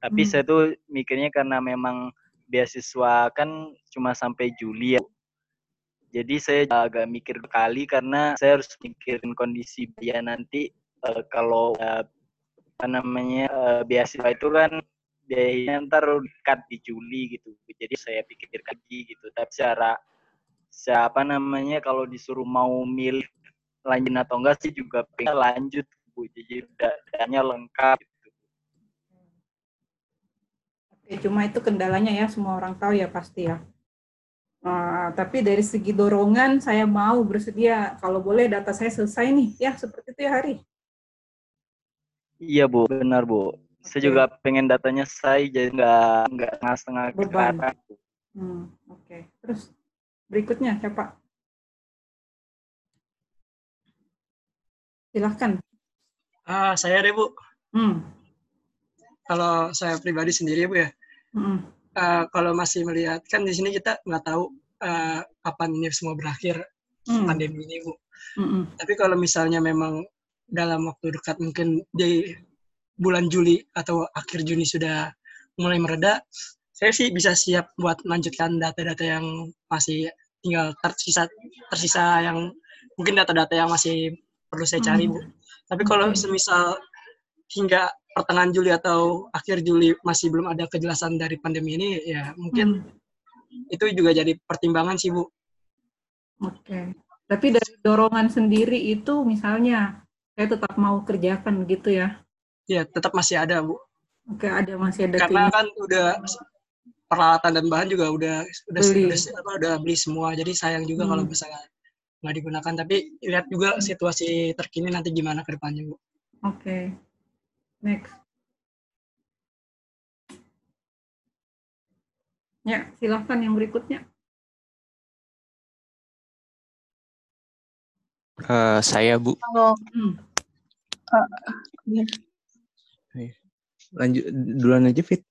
Tapi hmm. saya tuh mikirnya karena memang beasiswa kan cuma sampai Juli ya. Jadi saya agak mikir kali karena saya harus mikirin kondisi biaya nanti uh, kalau uh, apa namanya uh, beasiswa itu kan biayanya ntar dekat di Juli gitu. Jadi saya pikir lagi gitu. Tapi secara siapa namanya kalau disuruh mau milih lanjut atau enggak sih juga pengen lanjut bu jadi datanya lengkap gitu. Oke, cuma itu kendalanya ya semua orang tahu ya pasti ya. Uh, tapi dari segi dorongan saya mau bersedia kalau boleh data saya selesai nih ya seperti itu ya Hari. Iya bu, benar bu. Okay. Saya juga pengen datanya selesai jadi nggak nggak setengah beban. Hmm, Oke, okay. terus berikutnya siapa? Silahkan. Ah, saya deh Bu. Hmm. Kalau saya pribadi sendiri Bu ya, uh, kalau masih melihat kan di sini kita nggak tahu uh, kapan ini semua berakhir hmm. pandemi ini Bu. Hmm. Tapi kalau misalnya memang dalam waktu dekat mungkin di bulan Juli atau akhir Juni sudah mulai mereda, saya sih bisa siap buat melanjutkan data-data yang masih tinggal tersisa tersisa yang mungkin data-data yang masih perlu saya cari bu. Hmm. Tapi kalau semisal hingga pertengahan Juli atau akhir Juli masih belum ada kejelasan dari pandemi ini, ya mungkin hmm. itu juga jadi pertimbangan sih bu. Oke. Okay. Tapi dari dorongan sendiri itu misalnya saya tetap mau kerjakan gitu ya? Iya, tetap masih ada bu. Oke, ada masih ada. Karena kan udah peralatan dan bahan juga udah udah beli. Udah, udah beli semua, jadi sayang juga hmm. kalau misalnya nggak digunakan tapi lihat juga situasi terkini nanti gimana ke depannya bu. Oke, okay. Next. Ya, silahkan yang berikutnya. Uh, saya Bu. Halo. Hmm. Uh, ya. Lanjut duluan aja Fit.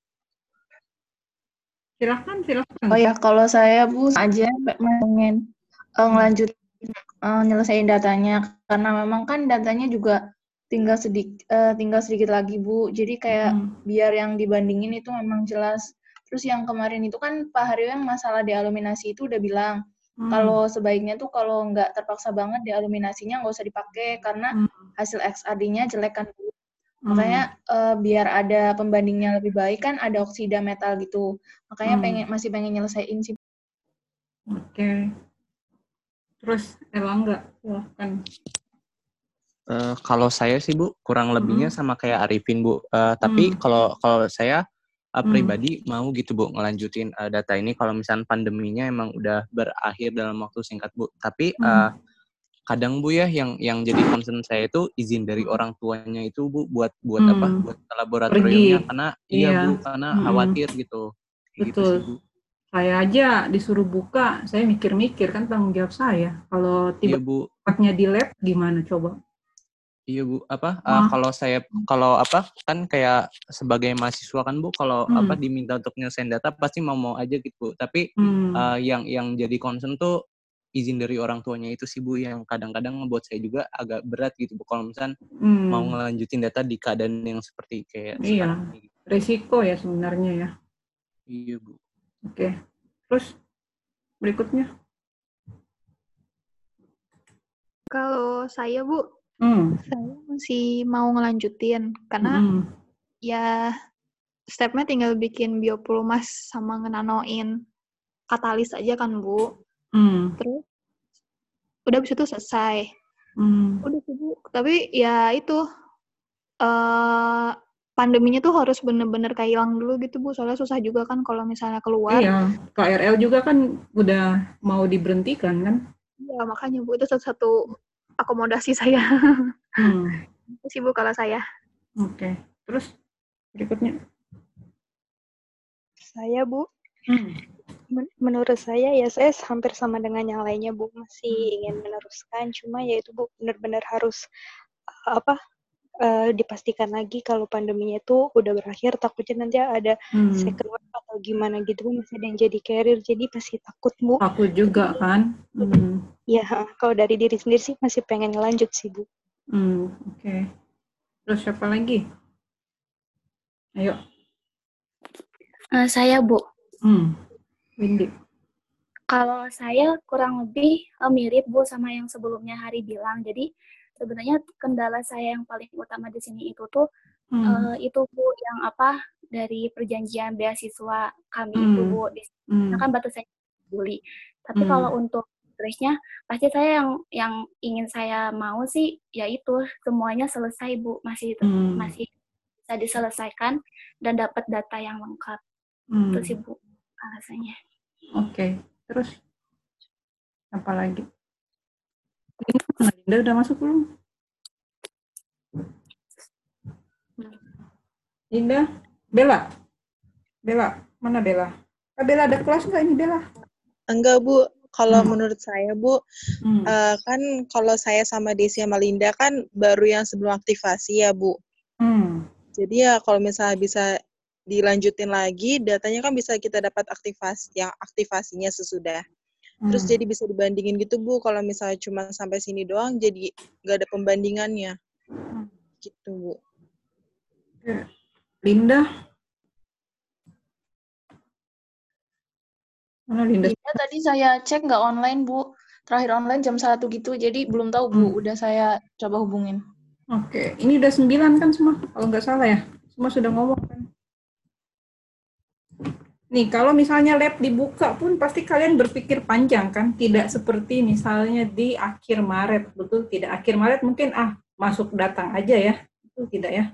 Silahkan, silahkan. Oh ya, kalau saya Bu aja pengen uh, ngelanjut uh, nyelesain datanya karena memang kan datanya juga tinggal sedikit uh, tinggal sedikit lagi Bu. Jadi kayak hmm. biar yang dibandingin itu memang jelas. Terus yang kemarin itu kan Pak Haryo yang masalah dealuminasi itu udah bilang hmm. kalau sebaiknya tuh kalau nggak terpaksa banget dealuminasinya nggak usah dipakai karena hmm. hasil XRD-nya jelek kan Bu. Hmm. Makanya uh, biar ada pembandingnya lebih baik kan ada oksida metal gitu. Makanya hmm. pengen masih pengen nyelesain sih. Oke. Okay. Terus Erlangga, silahkan. Uh, kalau saya sih Bu, kurang lebihnya hmm. sama kayak Arifin Bu. Uh, tapi hmm. kalau kalau saya uh, pribadi mau gitu Bu ngelanjutin uh, data ini kalau misalnya pandeminya emang udah berakhir dalam waktu singkat Bu. Tapi hmm. uh, kadang Bu ya yang yang jadi concern saya itu izin dari orang tuanya itu Bu buat buat hmm. apa? Buat laboratoriumnya karena iya, iya Bu karena hmm. khawatir gitu. Betul. Gitu sih, Bu saya aja disuruh buka, saya mikir-mikir kan tanggung jawab saya. Kalau tiba iya, di lab gimana coba? Iya bu, apa? Uh, kalau saya kalau apa kan kayak sebagai mahasiswa kan bu, kalau hmm. apa diminta untuk nyelesain data pasti mau mau aja gitu. Tapi hmm. uh, yang yang jadi concern tuh izin dari orang tuanya itu sih bu yang kadang-kadang ngebuat saya juga agak berat gitu bu. Kalau misalnya hmm. mau ngelanjutin data di keadaan yang seperti kayak iya. Gitu. Risiko ya sebenarnya ya. Iya bu. Oke, terus berikutnya. Kalau saya Bu, hmm. saya masih mau ngelanjutin karena hmm. ya stepnya tinggal bikin bioplumas sama ngenanoin katalis aja kan Bu. Hmm. Terus udah bisa tuh selesai. Hmm. Udah sih Bu, tapi ya itu uh, pandeminya tuh harus bener-bener kayak hilang dulu gitu Bu, soalnya susah juga kan kalau misalnya keluar. Iya, KRL juga kan udah mau diberhentikan kan? Iya, makanya Bu, itu satu-satu akomodasi saya. Hmm. itu sih Bu kalau saya. Oke, okay. terus berikutnya? Saya Bu, hmm. Men menurut saya ya saya hampir sama dengan yang lainnya Bu, masih hmm. ingin meneruskan, cuma ya itu Bu benar-benar harus apa uh, dipastikan lagi kalau pandeminya itu udah berakhir takutnya nanti ada hmm. second wave atau gimana gitu masih ada yang jadi carrier jadi pasti takut bu takut juga kan hmm. ya kalau dari diri sendiri sih masih pengen ngelanjut sih bu hmm, oke okay. terus siapa lagi ayo Uh, saya Bu. Hmm. Windy. Kalau saya kurang lebih uh, mirip Bu sama yang sebelumnya Hari bilang. Jadi sebenarnya kendala saya yang paling utama di sini itu tuh hmm. uh, itu Bu yang apa dari perjanjian beasiswa kami hmm. itu Bu. Di hmm. kan batasnya Juli. Tapi hmm. kalau untuk terusnya pasti saya yang yang ingin saya mau sih yaitu semuanya selesai Bu, masih hmm. masih bisa diselesaikan dan dapat data yang lengkap. Hmm. Itu sih Bu alasannya. Oke, okay. terus apa lagi? Linda udah masuk belum? Linda, Bella, Bella, mana Bella? Ah, Bella ada kelas nggak ini Bella? Enggak Bu, kalau hmm. menurut saya Bu, hmm. uh, kan kalau saya sama Desi sama Linda kan baru yang sebelum aktivasi ya Bu. Hmm. Jadi ya kalau misalnya bisa dilanjutin lagi, datanya kan bisa kita dapat aktivasi yang aktivasinya sesudah. Hmm. Terus jadi bisa dibandingin gitu Bu, kalau misalnya cuma sampai sini doang, jadi nggak ada pembandingannya. Hmm. Gitu Bu. Linda, Mana Linda? Linda tadi saya cek nggak online, Bu. Terakhir online jam satu gitu, jadi belum tahu, Bu. Hmm. Udah saya coba hubungin. Oke, ini udah sembilan kan semua, kalau nggak salah ya? Semua sudah ngomong kan? Nih, kalau misalnya lab dibuka pun pasti kalian berpikir panjang kan? Tidak seperti misalnya di akhir Maret, betul tidak? Akhir Maret mungkin ah masuk datang aja ya, betul tidak ya?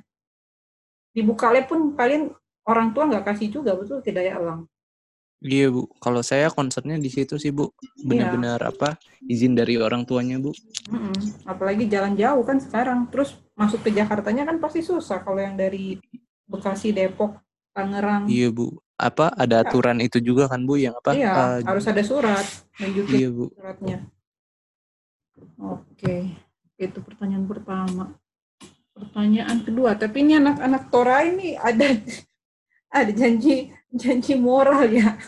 Dibuka lab pun kalian orang tua nggak kasih juga, betul tidak ya Elang? Iya bu, kalau saya concernnya di situ sih bu, benar-benar iya. apa izin dari orang tuanya bu. Mm-mm. Apalagi jalan jauh kan sekarang, terus masuk ke Jakartanya kan pasti susah kalau yang dari Bekasi, Depok, Tangerang. Iya bu, apa ada iya. aturan ya. itu juga kan bu yang apa? Iya, uh, harus ada surat juga iya, bu. suratnya. Oke, itu pertanyaan pertama. Pertanyaan kedua, tapi ini anak-anak Tora ini ada ada janji janji moral ya.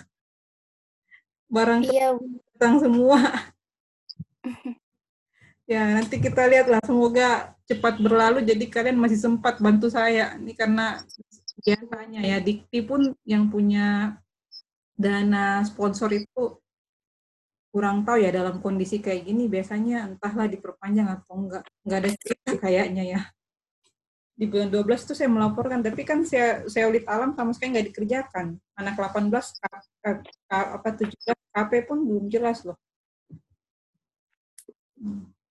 Barang iya. tentang semua. ya, nanti kita lihatlah semoga cepat berlalu jadi kalian masih sempat bantu saya. Ini karena biasanya ya Dikti pun yang punya dana sponsor itu kurang tahu ya dalam kondisi kayak gini biasanya entahlah diperpanjang atau enggak enggak ada cerita kayaknya ya di bulan 12 itu saya melaporkan, tapi kan saya seolit alam sama sekali nggak dikerjakan. Anak 18, K, K, K, apa 17 KP pun belum jelas loh.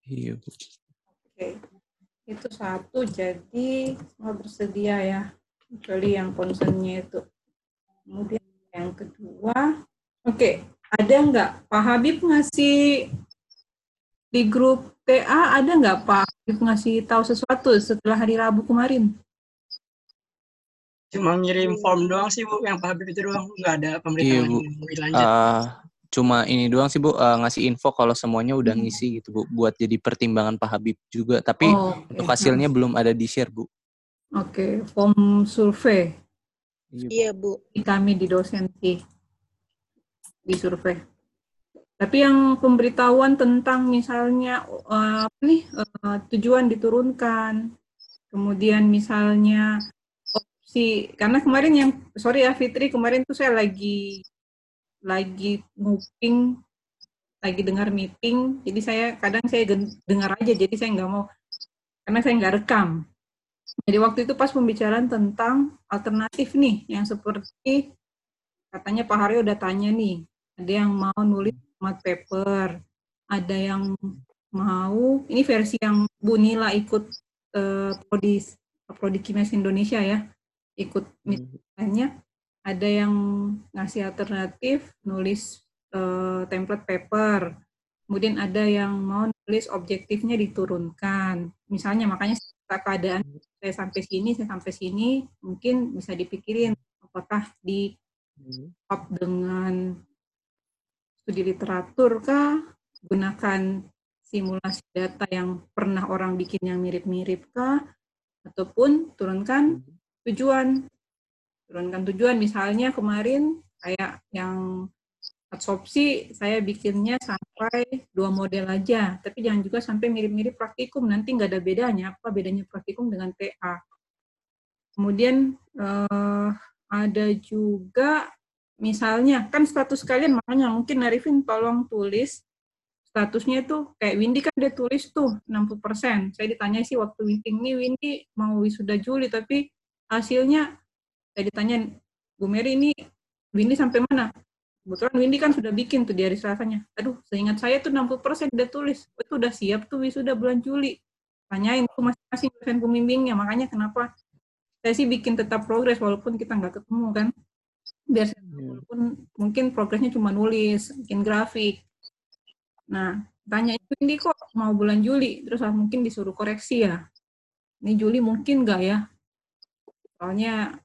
Iya. Oke, okay. itu satu. Jadi semua bersedia ya, kecuali yang concernnya itu. Kemudian yang kedua, oke, okay. ada nggak Pak Habib ngasih di grup TA ada nggak Pak ngasih tahu sesuatu setelah hari Rabu kemarin? Cuma ngirim form doang sih Bu, yang Pak Habib itu doang, nggak ada pemberitahuan iya, lanjut. Uh, cuma ini doang sih Bu, uh, ngasih info kalau semuanya udah hmm. ngisi gitu Bu, buat jadi pertimbangan Pak Habib juga. Tapi oh, okay. untuk hasilnya belum ada di share Bu. Oke, okay. form survei. Iya Bu. Di kami di dosen sih, di survei. Tapi yang pemberitahuan tentang misalnya uh, apa nih uh, tujuan diturunkan, kemudian misalnya opsi karena kemarin yang sorry ya Fitri kemarin tuh saya lagi lagi nguping lagi dengar meeting jadi saya kadang saya dengar aja jadi saya nggak mau karena saya nggak rekam jadi waktu itu pas pembicaraan tentang alternatif nih yang seperti katanya Pak Haryo udah tanya nih ada yang mau nulis white paper, ada yang mau, ini versi yang Bu Nila ikut uh, prodi, prodi Kimia Indonesia ya, ikut misalnya, ada yang ngasih alternatif nulis uh, template paper, kemudian ada yang mau nulis objektifnya diturunkan. Misalnya makanya keadaan saya sampai sini, saya sampai sini, mungkin bisa dipikirin apakah di up dengan studi literatur kah, gunakan simulasi data yang pernah orang bikin yang mirip-mirip kah, ataupun turunkan tujuan. Turunkan tujuan misalnya kemarin kayak yang absorpsi saya bikinnya sampai dua model aja, tapi jangan juga sampai mirip-mirip praktikum, nanti nggak ada bedanya. Apa bedanya praktikum dengan TA? Kemudian eh, ada juga misalnya kan status kalian makanya mungkin Arifin tolong tulis statusnya itu kayak Windy kan dia tulis tuh 60%. Saya ditanya sih waktu meeting ini Windy mau wisuda Juli tapi hasilnya saya ditanya Bu Mary ini Windy sampai mana? Kebetulan Windy kan sudah bikin tuh di hari Selasanya. Aduh, seingat saya tuh 60% dia tulis. Itu udah siap tuh wisuda bulan Juli. Tanyain tuh masing-masing dosen pembimbingnya. Makanya kenapa saya sih bikin tetap progres walaupun kita nggak ketemu kan. Biar hmm. walaupun mungkin progresnya cuma nulis, bikin grafik, Nah, tanya itu ini kok mau bulan Juli, terus ah, mungkin disuruh koreksi ya. Ini Juli mungkin nggak ya? Soalnya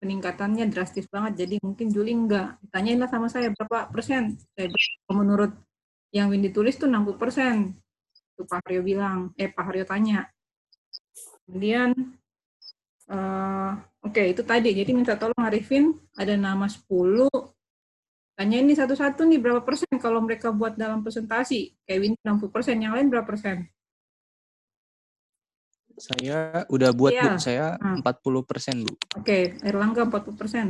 peningkatannya drastis banget, jadi mungkin Juli enggak. Ditanyain lah sama saya berapa persen. Saya menurut yang Windy tulis tuh 60 persen. Itu Pak Haryo bilang, eh Pak Haryo tanya. Kemudian, uh, oke okay, itu tadi, jadi minta tolong Arifin, ada nama 10, Tanya ini satu-satu nih berapa persen kalau mereka buat dalam presentasi. Kevin 60 persen, yang lain berapa persen? Saya udah buat iya. Bu, saya hmm. 40 persen Bu. Oke, okay. Erlangga 40 persen.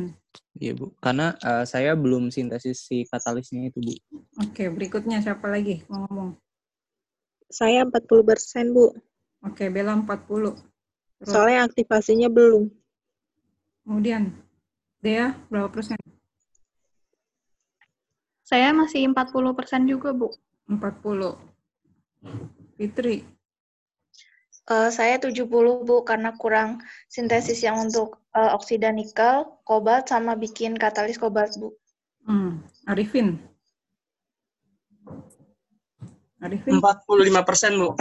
Iya Bu, karena uh, saya belum sintesis si katalisnya itu Bu. Oke, okay, berikutnya siapa lagi mau ngomong? Saya 40 persen Bu. Oke, okay, Bella 40. Terus. Soalnya aktivasinya belum. Kemudian, Dea berapa persen? Saya masih 40% juga, Bu. 40. Fitri? Uh, saya 70, Bu, karena kurang sintesis yang untuk uh, oksida nikel, kobalt, sama bikin katalis kobalt, Bu. Hmm. Arifin? Arifin? 45 persen, Bu.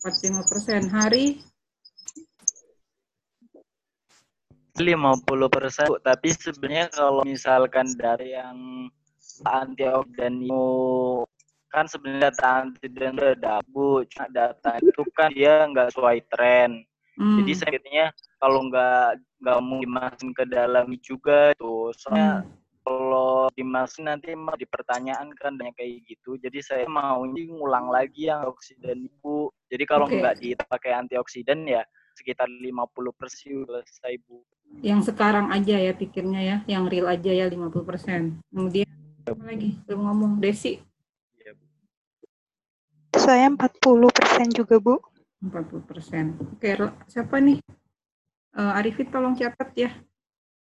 45 persen. Hari? 50 persen, tapi sebenarnya kalau misalkan dari yang antioksidan kan sebenarnya data antioksidan itu ada bu cuma data itu kan dia nggak sesuai tren hmm. jadi saya kalau nggak nggak mau dimasukin ke dalam juga itu soalnya hmm. kalau dimasukin nanti mau dipertanyaan kan banyak kayak gitu jadi saya mau ngulang lagi yang oksidan ibu jadi kalau okay. nggak dipakai antioksidan ya sekitar 50 persen selesai bu yang sekarang aja ya pikirnya ya yang real aja ya 50 persen kemudian apa lagi? Belum ngomong. Desi? Saya 40 persen juga, Bu. 40 persen. Oke, siapa nih? Uh, Arifin tolong catat ya.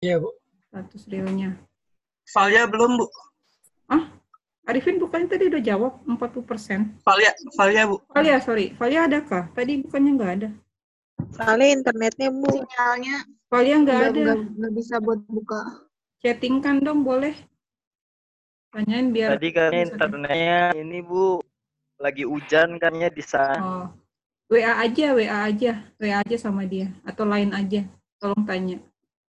Iya, Bu. Status realnya. Valia belum, Bu. Ah, Arifin bukannya tadi udah jawab 40 persen. Valia, Valia, Bu. Valia, sorry. Valia adakah? Tadi bukannya nggak ada. Valia internetnya, Bu. Sinyalnya. Valia nggak ada. Nggak bisa buat buka. Chattingkan dong, boleh. Tanyain biar Tadi kan internetnya ini Bu lagi hujan kannya di sana. Oh. WA aja, WA aja, WA aja sama dia atau lain aja. Tolong tanya.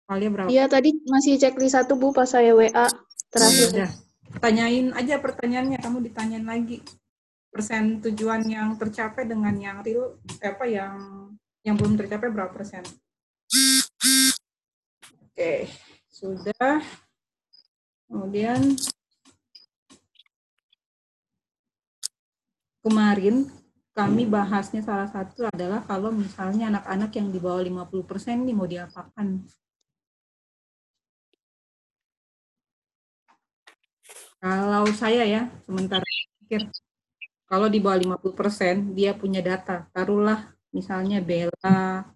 Kalian berapa? Iya, tadi masih checklist satu Bu pas saya WA terakhir. Udah. Tanyain aja pertanyaannya, kamu ditanyain lagi. Persen tujuan yang tercapai dengan yang real apa yang yang belum tercapai berapa persen? Oke, sudah. Kemudian kemarin kami bahasnya salah satu adalah kalau misalnya anak-anak yang di bawah 50% ini mau diapakan. Kalau saya ya, sementara pikir, kalau di bawah 50% dia punya data, taruhlah misalnya Bella,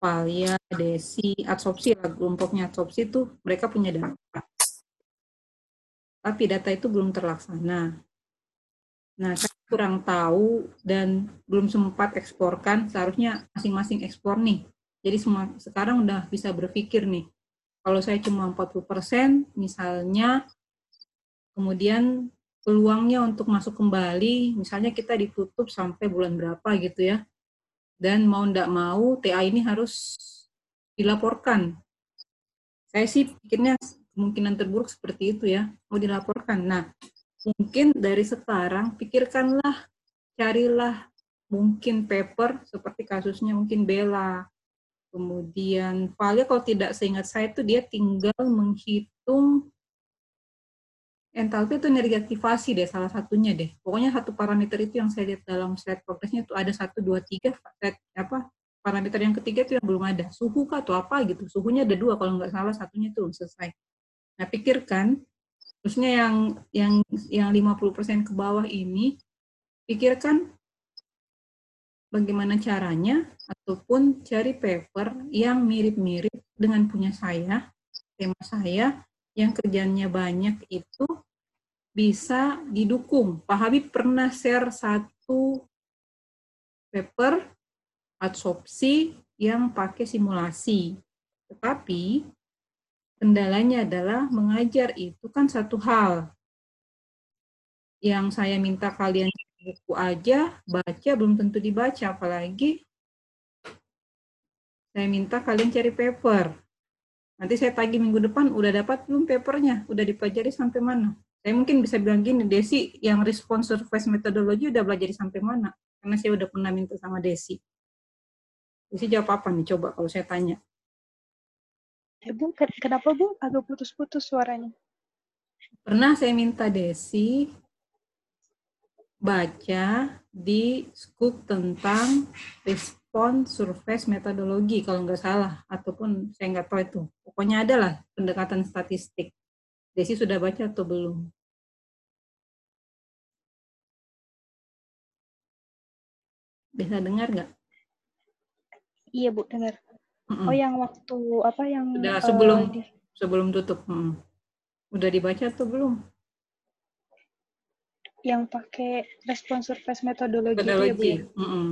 Valia, Desi, absorpsi lah, kelompoknya absorpsi itu mereka punya data. Tapi data itu belum terlaksana. Nah, kurang tahu dan belum sempat eksporkan, seharusnya masing-masing ekspor nih. Jadi semua, sekarang udah bisa berpikir nih, kalau saya cuma 40%, misalnya, kemudian peluangnya untuk masuk kembali, misalnya kita ditutup sampai bulan berapa gitu ya, dan mau ndak mau TA ini harus dilaporkan. Saya sih pikirnya kemungkinan terburuk seperti itu ya, mau dilaporkan. Nah, mungkin dari sekarang pikirkanlah, carilah mungkin paper seperti kasusnya mungkin Bella, kemudian Valia kalau tidak seingat saya itu dia tinggal menghitung entalpi itu energi aktivasi deh salah satunya deh. Pokoknya satu parameter itu yang saya lihat dalam slide progresnya itu ada satu dua tiga apa parameter yang ketiga itu yang belum ada. Suhu kah atau apa gitu. Suhunya ada dua, kalau nggak salah satunya itu selesai. Nah, pikirkan, terusnya yang yang yang 50% ke bawah ini, pikirkan bagaimana caranya ataupun cari paper yang mirip-mirip dengan punya saya, tema saya, yang kerjanya banyak itu bisa didukung. Pak Habib pernah share satu paper adsorpsi yang pakai simulasi. Tetapi kendalanya adalah mengajar itu kan satu hal. Yang saya minta kalian buku aja, baca belum tentu dibaca, apalagi saya minta kalian cari paper. Nanti saya tagih minggu depan, udah dapat belum papernya? Udah dipelajari sampai mana? Saya mungkin bisa bilang gini, Desi, yang respons surface metodologi udah belajar sampai mana? Karena saya udah pernah minta sama Desi. Desi jawab apa nih? Coba kalau saya tanya. Ya, Bu, kenapa Bu agak putus-putus suaranya? Pernah saya minta Desi baca di scoop tentang respon surface metodologi kalau nggak salah ataupun saya nggak tahu itu. Pokoknya adalah pendekatan statistik. Desi sudah baca atau belum? Bisa dengar nggak? Iya bu dengar mm -mm. oh yang waktu apa yang sudah sebelum uh, di... sebelum tutup hmm. udah dibaca atau belum yang pakai respon surface metodologi, metodologi. ya Bu ya? Mm -hmm.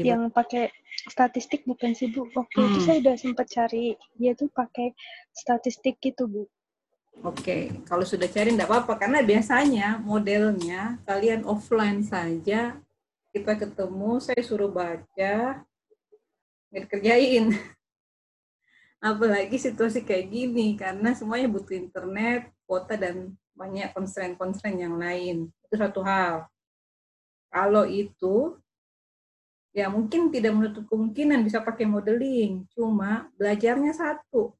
yang pakai statistik bukan sih Bu. Waktu hmm. itu saya udah sempat cari dia tuh pakai statistik gitu Bu. Oke, okay. kalau sudah cari enggak apa-apa karena biasanya modelnya kalian offline saja kita ketemu, saya suruh baca, nggak kerjain. Apalagi situasi kayak gini karena semuanya butuh internet, kuota dan banyak constraint-constraint yang lain. Itu satu hal. Kalau itu, ya mungkin tidak menutup kemungkinan bisa pakai modeling, cuma belajarnya satu.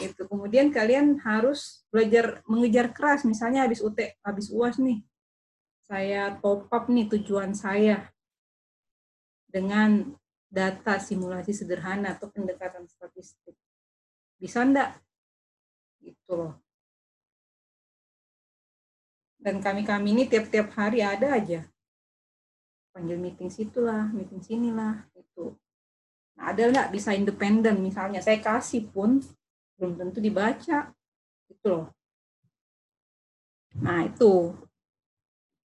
Itu. Kemudian kalian harus belajar mengejar keras, misalnya habis UT, habis UAS nih, saya top up nih tujuan saya dengan data simulasi sederhana atau pendekatan statistik. Bisa enggak? Gitu loh dan kami-kami ini tiap-tiap hari ada aja panggil meeting situlah, meeting sinilah, itu. Nah, ada nggak bisa independen misalnya, saya kasih pun belum tentu dibaca, itu loh. Nah, itu.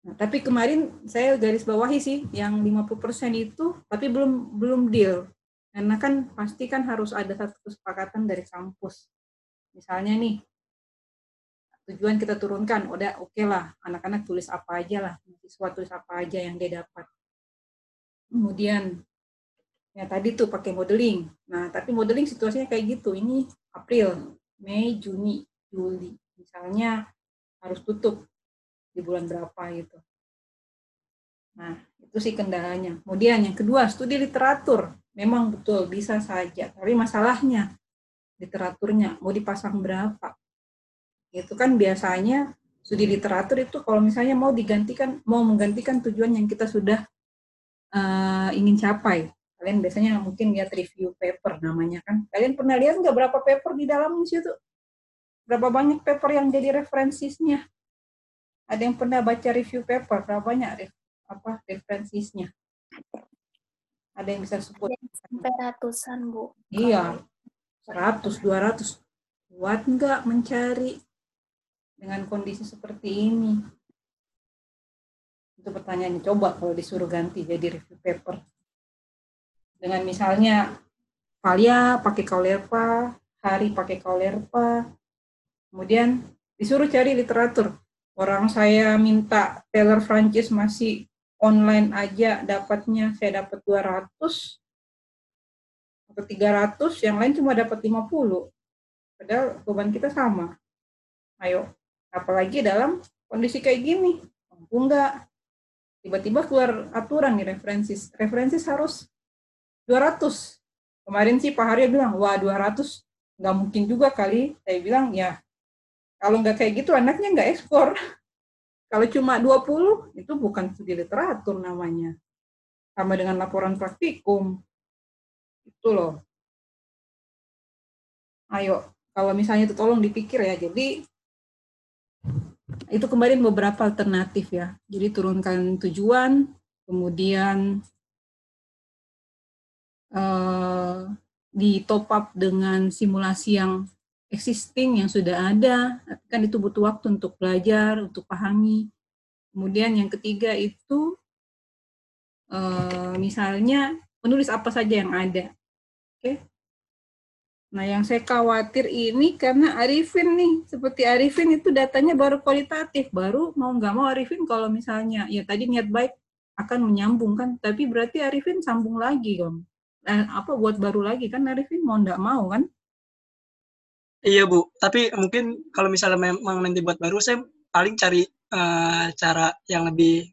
Nah, tapi kemarin saya garis bawahi sih, yang 50% itu, tapi belum belum deal. Karena kan pasti kan harus ada satu kesepakatan dari kampus. Misalnya nih, tujuan kita turunkan udah oke okay lah anak-anak tulis apa aja lah siswa tulis apa aja yang dia dapat kemudian ya tadi tuh pakai modeling nah tapi modeling situasinya kayak gitu ini April Mei Juni Juli misalnya harus tutup di bulan berapa gitu. Nah itu sih kendalanya. Kemudian yang kedua studi literatur. Memang betul bisa saja. Tapi masalahnya literaturnya mau dipasang berapa? Itu kan biasanya studi literatur itu kalau misalnya mau digantikan mau menggantikan tujuan yang kita sudah uh, ingin capai. Kalian biasanya mungkin lihat review paper namanya kan. Kalian pernah lihat nggak berapa paper di dalam situ? Berapa banyak paper yang jadi referensinya ada yang pernah baca review paper berapa banyak apa referensinya ada yang bisa sebut sampai ratusan bu iya seratus dua ratus kuat nggak mencari dengan kondisi seperti ini? Itu pertanyaannya. Coba kalau disuruh ganti jadi review paper. Dengan misalnya Valia pakai Kaulerpa, Hari pakai Kaulerpa, kemudian disuruh cari literatur. Orang saya minta Taylor Francis masih online aja dapatnya saya dapat 200 atau 300, yang lain cuma dapat 50. Padahal beban kita sama. Ayo, Apalagi dalam kondisi kayak gini, mampu enggak? Tiba-tiba keluar aturan nih referensi. Referensi harus 200. Kemarin sih Pak Harya bilang, wah 200 nggak mungkin juga kali. Saya bilang, ya kalau nggak kayak gitu anaknya nggak ekspor. Kalau cuma 20, itu bukan studi literatur namanya. sama dengan laporan praktikum. Itu loh. Ayo, kalau misalnya itu tolong dipikir ya. Jadi itu kemarin beberapa alternatif ya. Jadi turunkan tujuan, kemudian uh, di up dengan simulasi yang existing yang sudah ada, kan itu butuh waktu untuk belajar, untuk pahami. Kemudian yang ketiga itu uh, misalnya menulis apa saja yang ada. Oke. Nah, yang saya khawatir ini karena Arifin nih, seperti Arifin itu datanya baru kualitatif, baru mau nggak mau Arifin kalau misalnya, ya tadi niat baik akan menyambung kan, tapi berarti Arifin sambung lagi dong. Dan apa buat baru lagi kan Arifin mau nggak mau kan? Iya Bu, tapi mungkin kalau misalnya memang nanti buat baru, saya paling cari uh, cara yang lebih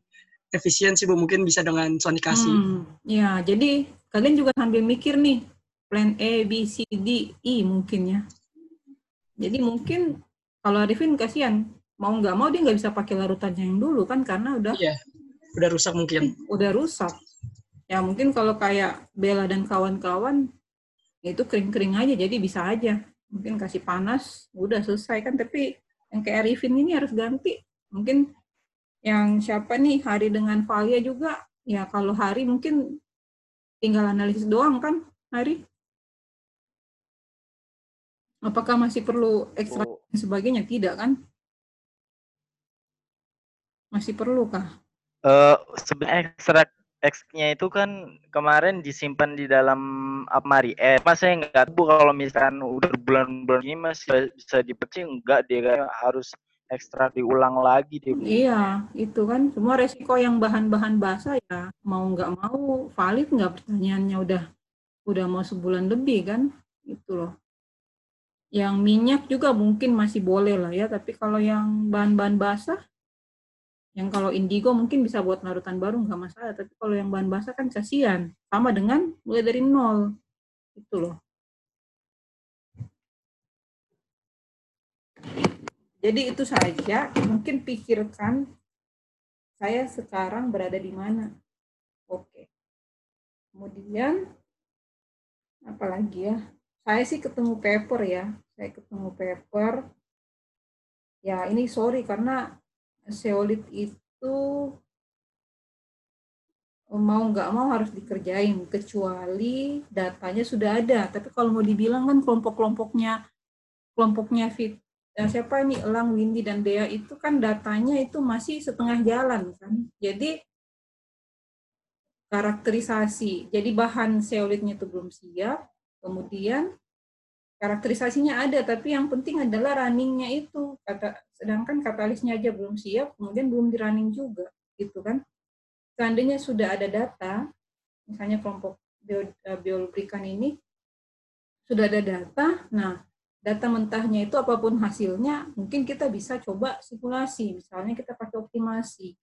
efisien sih Bu, mungkin bisa dengan sonikasi. Hmm, ya, jadi kalian juga sambil mikir nih, plan A, B, C, D, E mungkin ya. Jadi mungkin kalau Arifin kasihan, mau nggak mau dia nggak bisa pakai larutannya yang dulu kan karena udah iya, udah rusak mungkin. Udah rusak. Ya mungkin kalau kayak Bella dan kawan-kawan itu kering-kering aja jadi bisa aja. Mungkin kasih panas, udah selesai kan tapi yang kayak Arifin ini harus ganti. Mungkin yang siapa nih Hari dengan Valia juga ya kalau Hari mungkin tinggal analisis doang kan Hari Apakah masih perlu ekstra oh. dan sebagainya? Tidak kan? Masih perlu kah? Uh, sebenarnya ekstrak X-nya itu kan kemarin disimpan di dalam apmari. Eh, pas saya nggak tahu kalau misalkan udah bulan-bulan ini masih bisa dipecing, enggak dia kan harus ekstrak diulang lagi deh. Iya, itu kan semua resiko yang bahan-bahan basah ya mau nggak mau valid nggak pertanyaannya udah udah mau sebulan lebih kan itu loh. Yang minyak juga mungkin masih boleh lah ya, tapi kalau yang bahan-bahan basah, yang kalau indigo mungkin bisa buat larutan baru nggak masalah, tapi kalau yang bahan basah kan kasihan. Sama dengan mulai dari nol. Itu loh. Jadi itu saja, mungkin pikirkan saya sekarang berada di mana. Oke. Kemudian, apalagi ya? saya sih ketemu paper ya saya ketemu paper ya ini sorry karena seolit itu mau nggak mau harus dikerjain kecuali datanya sudah ada. Tapi kalau mau dibilang kan kelompok-kelompoknya kelompoknya fit dan siapa ini? Elang, Windy dan Dea itu kan datanya itu masih setengah jalan kan. Jadi karakterisasi. Jadi bahan seolitnya itu belum siap. Kemudian karakterisasinya ada, tapi yang penting adalah runningnya itu. Kata, sedangkan katalisnya aja belum siap, kemudian belum di running juga, gitu kan? Seandainya sudah ada data, misalnya kelompok bio, eh, ini sudah ada data, nah data mentahnya itu apa pun hasilnya, mungkin kita bisa coba simulasi, misalnya kita pakai optimasi.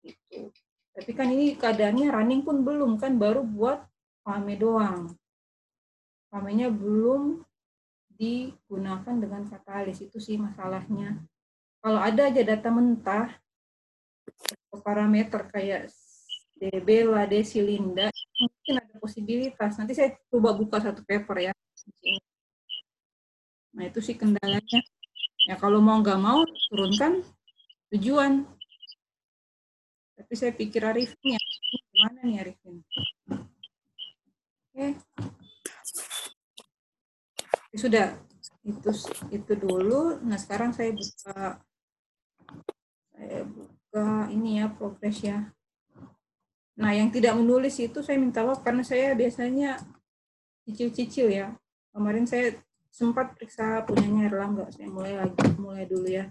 Gitu. Tapi kan ini keadaannya running pun belum kan, baru buat pame doang umpamanya belum digunakan dengan katalis itu sih masalahnya. Kalau ada aja data mentah parameter kayak DB, LAD, silinda mungkin ada posibilitas. Nanti saya coba buka satu paper ya. Nah itu sih kendalanya. Ya kalau mau nggak mau turunkan tujuan. Tapi saya pikir Arifin ya gimana nih Arifin oke sudah itu itu dulu. Nah sekarang saya buka saya buka ini ya progres ya. Nah yang tidak menulis itu saya minta maaf karena saya biasanya cicil-cicil ya. Kemarin saya sempat periksa punyanya Erlangga. Saya mulai lagi mulai dulu ya.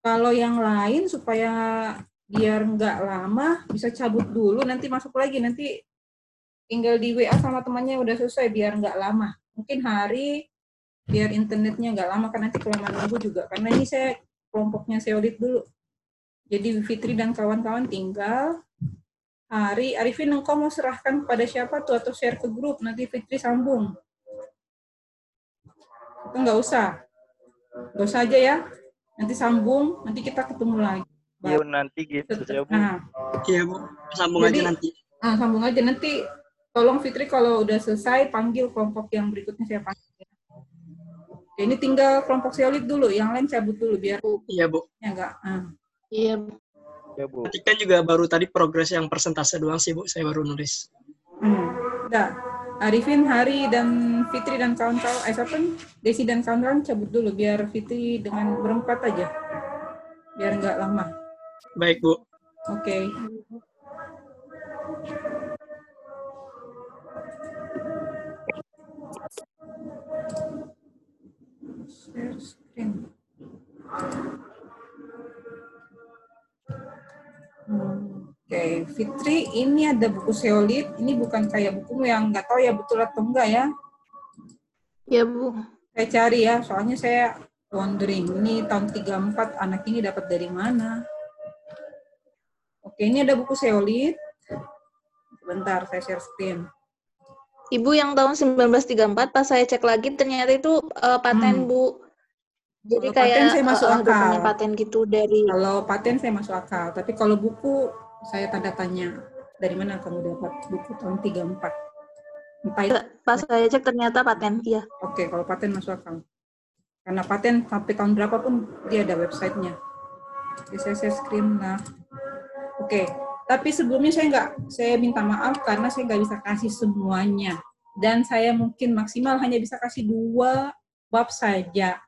Kalau yang lain supaya biar nggak lama bisa cabut dulu. Nanti masuk lagi. Nanti tinggal di WA sama temannya udah selesai biar nggak lama. Mungkin hari biar internetnya nggak lama kan nanti kelamaan nunggu juga karena ini saya kelompoknya seolit dulu. Jadi Fitri dan kawan-kawan tinggal. Hari Arifin engkau mau serahkan pada siapa tuh atau share ke grup? Nanti Fitri sambung. Itu nggak usah. Nggak usah aja ya. Nanti sambung nanti kita ketemu lagi. Iya nanti gitu ya bu. Nah, iya bu. Sambung jadi, aja nanti. Ah, sambung aja. Nanti tolong Fitri kalau udah selesai panggil kelompok yang berikutnya saya panggil. Oke, ini tinggal kelompok solid dulu, yang lain cabut dulu biar Iya, Bu. ya enggak. Ah. Iya. Ya, Bu. Nanti kan juga baru tadi progres yang persentase doang sih, Bu. Saya baru nulis. Hmm. Udah. Arifin, Hari, dan Fitri dan kawan-kawan, eh siapa nih? Desi dan kawan-kawan cabut dulu biar Fitri dengan berempat aja. Biar nggak lama. Baik, Bu. Oke. Share screen. Hmm, Oke, Fitri, ini ada buku Seolit. Ini bukan kayak bukumu yang nggak tahu ya betul atau enggak ya. Iya, Bu. Saya cari ya, soalnya saya wondering, ini tahun 34 anak ini dapat dari mana? Oke, ini ada buku Seolit. Sebentar, saya share screen. Ibu yang tahun 1934 pas saya cek lagi ternyata itu uh, paten, Hmm. Bu. Jadi Kalau kayak paten saya masuk uh, akal. paten gitu dari Kalau paten saya masuk akal, tapi kalau buku saya tanda tanya. Dari mana kamu dapat buku tahun 34? Entah itu. pas saya cek ternyata paten. Iya. Oke, kalau paten masuk akal. Karena paten sampai tahun berapa pun dia ada websitenya. Oke, saya share screen lah. Oke, tapi sebelumnya saya nggak, saya minta maaf karena saya nggak bisa kasih semuanya. Dan saya mungkin maksimal hanya bisa kasih dua bab saja.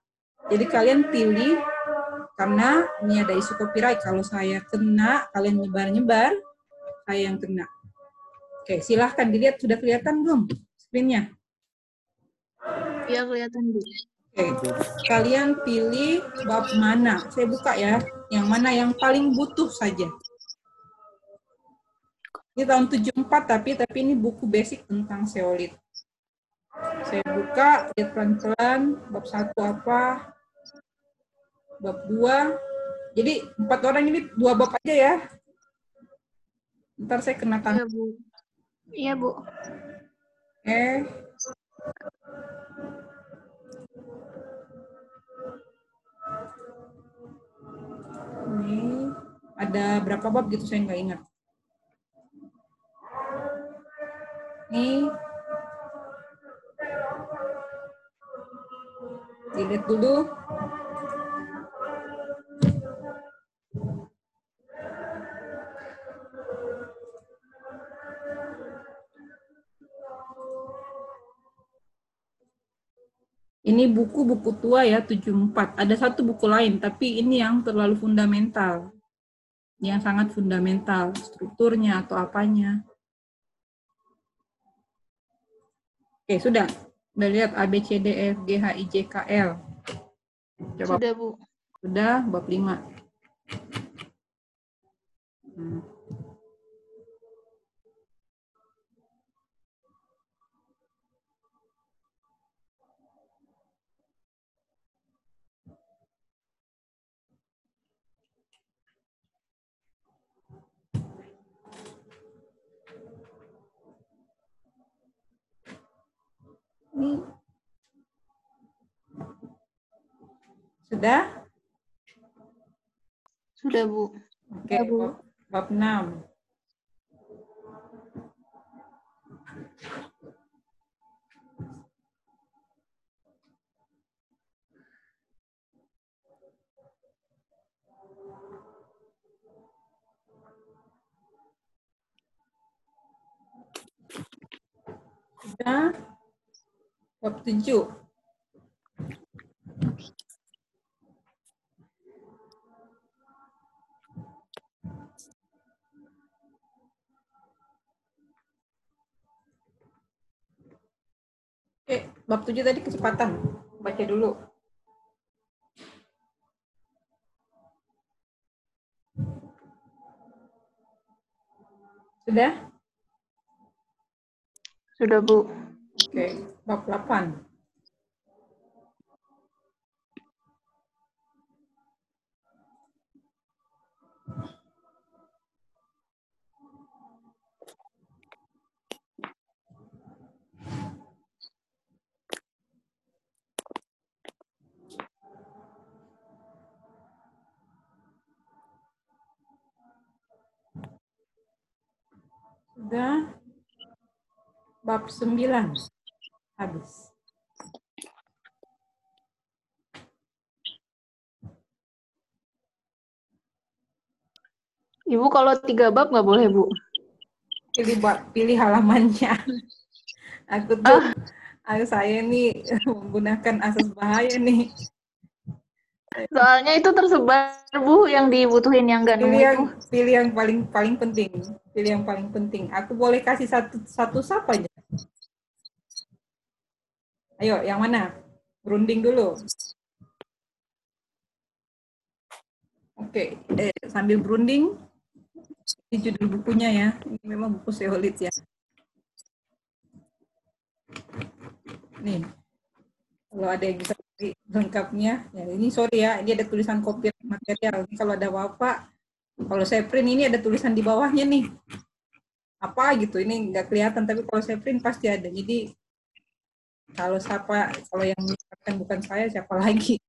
Jadi kalian pilih, karena ini ada isu copyright. Kalau saya kena, kalian nyebar-nyebar, saya yang kena. Oke, silahkan dilihat. Sudah kelihatan belum screen-nya? Iya kelihatan, Bu. Oke, kalian pilih bab mana? Saya buka ya. Yang mana yang paling butuh saja. Ini tahun 74 tapi tapi ini buku basic tentang seolit. Saya buka, lihat pelan-pelan, bab satu apa, bab dua. Jadi empat orang ini dua bab aja ya. Ntar saya kena Iya. Bu. Iya, Bu. Oke. Ini ada berapa bab gitu saya nggak ingat. Ini dilihat dulu. Ini buku-buku tua ya, 74. Ada satu buku lain, tapi ini yang terlalu fundamental. Yang sangat fundamental, strukturnya atau apanya. Oke, sudah. Sudah lihat A, B, C, D, E, F, G, H, I, J, K, L. Coba. Sudah, Bu. Sudah, bab 5. Hmm. Ini sudah? Sudah, Bu. Oke, bab, bab 6. Sudah? Bab 7. Oke, bab 7 tadi kecepatan. Baca dulu. Sudah? Sudah, Bu. Oke, okay. bab 8. Sudah Bab 9. Habis. Ibu kalau tiga bab nggak boleh, Bu? Pilih bab, pilih halamannya. Aku tuh, ah. saya nih menggunakan asas bahaya nih. Soalnya itu tersebar Bu yang dibutuhin yang enggak pilih yang, itu. Pilih yang paling paling penting. Pilih yang paling penting. Aku boleh kasih satu satu siapa aja. Ayo, yang mana? Berunding dulu. Oke, eh, sambil berunding, ini judul bukunya ya. Ini memang buku seolit ya. Nih, kalau ada yang bisa lengkapnya. Ya, ini sorry ya, ini ada tulisan kopi material. Ini kalau ada apa kalau saya print ini ada tulisan di bawahnya nih. Apa gitu, ini nggak kelihatan, tapi kalau saya print pasti ada. Jadi kalau siapa, kalau yang menyiapkan bukan saya, siapa lagi?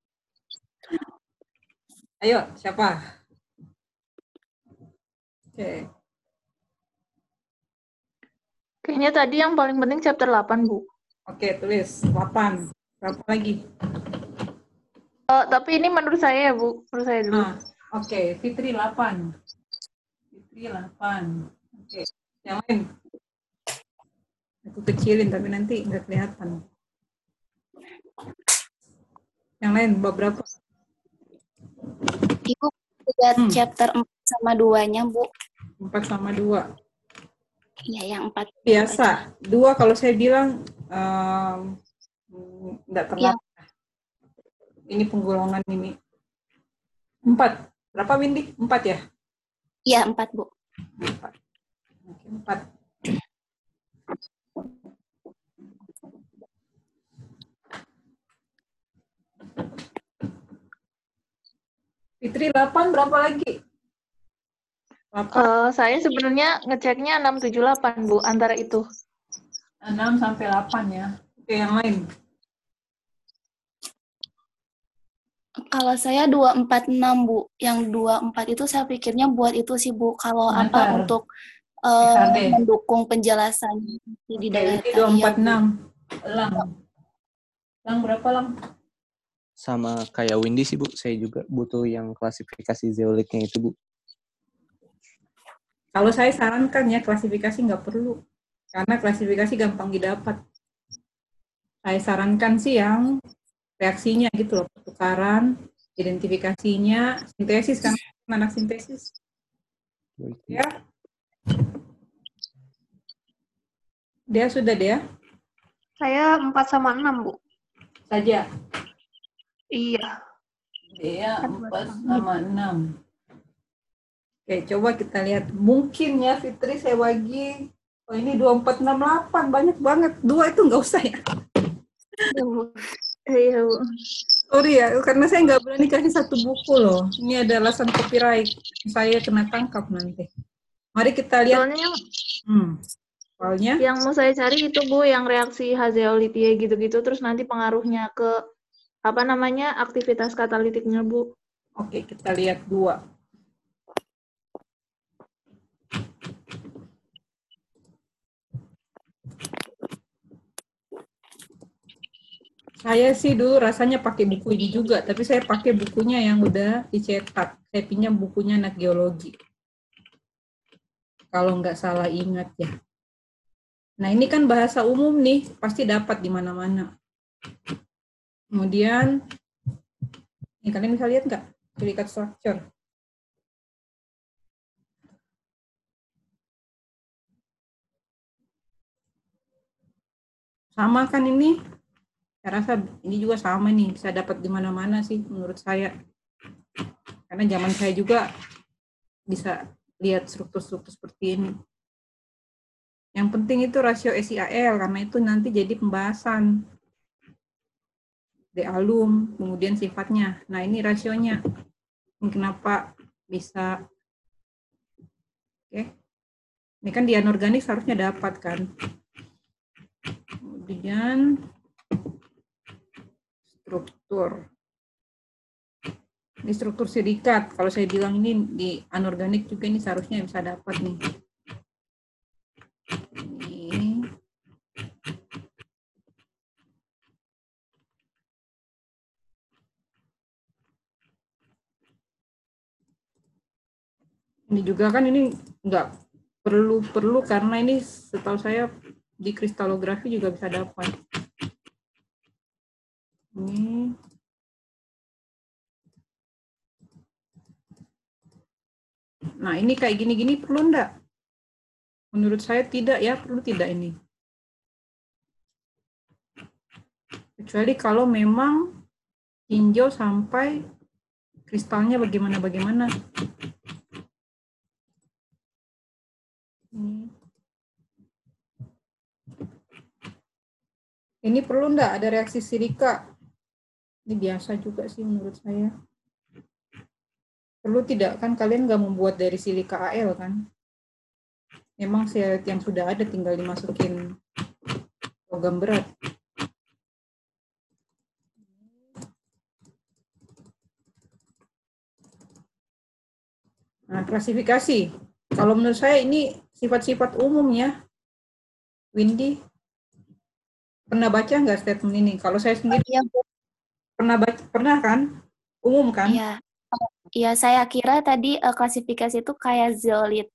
Ayo, siapa? Oke. Kayaknya tadi yang paling penting chapter 8, Bu. Oke, tulis 8. Berapa lagi? Oh, tapi ini menurut saya ya, Bu. Menurut saya dulu. Ah, Oke, okay. Fitri 8. Fitri 8. Oke. Okay. Yang lain? Aku kecilin, tapi nanti nggak kelihatan. Yang lain, berapa? Ibu lihat hmm. chapter 4 sama 2-nya, Bu. 4 sama 2. Iya, yang 4. Biasa. 2 kalau saya bilang um, Enggak terlalu. Ya. Ini penggolongan ini. Empat. Berapa Windy? Empat ya? Iya, empat, Bu. Empat. Oke, empat. Fitri 8 berapa lagi? Uh, saya sebenarnya ngeceknya 678 Bu, antara itu. 6 sampai 8 ya. Oke, yang lain. Kalau saya 246, Bu. Yang 24 itu saya pikirnya buat itu sih, Bu. Kalau Mantap. apa untuk uh, mendukung penjelasan di dalam Ini 246. Lang. Lang berapa, Lang? Sama kayak Windy sih, Bu. Saya juga butuh yang klasifikasi zeolitnya itu, Bu. Kalau saya sarankan ya, klasifikasi nggak perlu. Karena klasifikasi gampang didapat. Saya sarankan sih yang reaksinya gitu loh, pertukaran, identifikasinya, sintesis kan, anak sintesis. Ya. Dia sudah dia? Saya 4 sama 6, Bu. Saja? Iya. Dia 4 sama 6. Oke, coba kita lihat. Mungkin ya Fitri saya bagi, oh ini 2468, banyak banget. Dua itu nggak usah ya. Iya, Bu. Sorry ya, karena saya nggak berani kasih satu buku loh. Ini ada alasan copyright. Saya kena tangkap nanti. Mari kita lihat. Soalnya, hmm. Soalnya? Yang mau saya cari itu Bu, yang reaksi Hazeolitia gitu-gitu, terus nanti pengaruhnya ke apa namanya aktivitas katalitiknya Bu. Oke, kita lihat dua. Saya sih dulu rasanya pakai buku ini juga, tapi saya pakai bukunya yang udah dicetak. Saya pinjam bukunya anak geologi. Kalau nggak salah ingat ya. Nah ini kan bahasa umum nih, pasti dapat di mana-mana. Kemudian, ini kalian bisa lihat nggak? Predikat structure. Sama kan ini? saya rasa ini juga sama nih bisa dapat di mana-mana sih menurut saya karena zaman saya juga bisa lihat struktur-struktur seperti ini yang penting itu rasio SIAL karena itu nanti jadi pembahasan alum kemudian sifatnya nah ini rasionya kenapa bisa oke ini kan di anorganik seharusnya dapat kan kemudian struktur. Ini struktur silikat. Kalau saya bilang ini di anorganik juga ini seharusnya bisa dapat nih. Ini juga kan ini nggak perlu perlu karena ini setahu saya di kristalografi juga bisa dapat. Ini Nah, ini kayak gini-gini perlu enggak? Menurut saya tidak ya, perlu tidak ini. Kecuali kalau memang tinjau sampai kristalnya bagaimana-bagaimana. Ini perlu enggak ada reaksi silika? Ini biasa juga sih menurut saya. Perlu tidak? Kan kalian nggak membuat dari silika AL kan? Memang silit yang sudah ada tinggal dimasukin logam berat. Nah, klasifikasi. Kalau menurut saya ini sifat-sifat umum ya. Windy, pernah baca nggak statement ini? Kalau saya sendiri ya, pernah baca, pernah kan? Umum kan? Iya. Iya, saya kira tadi uh, klasifikasi itu kayak zeolit.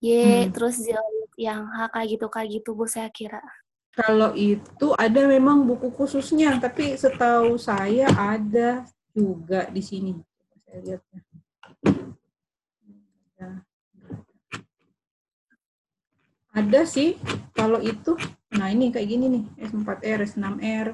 Y, hmm. terus zeolit yang H kayak gitu kayak gitu Bu saya kira. Kalau itu ada memang buku khususnya, tapi setahu saya ada juga di sini. Saya lihat ya. Ada sih kalau itu. Nah, ini kayak gini nih, S4R, S6R.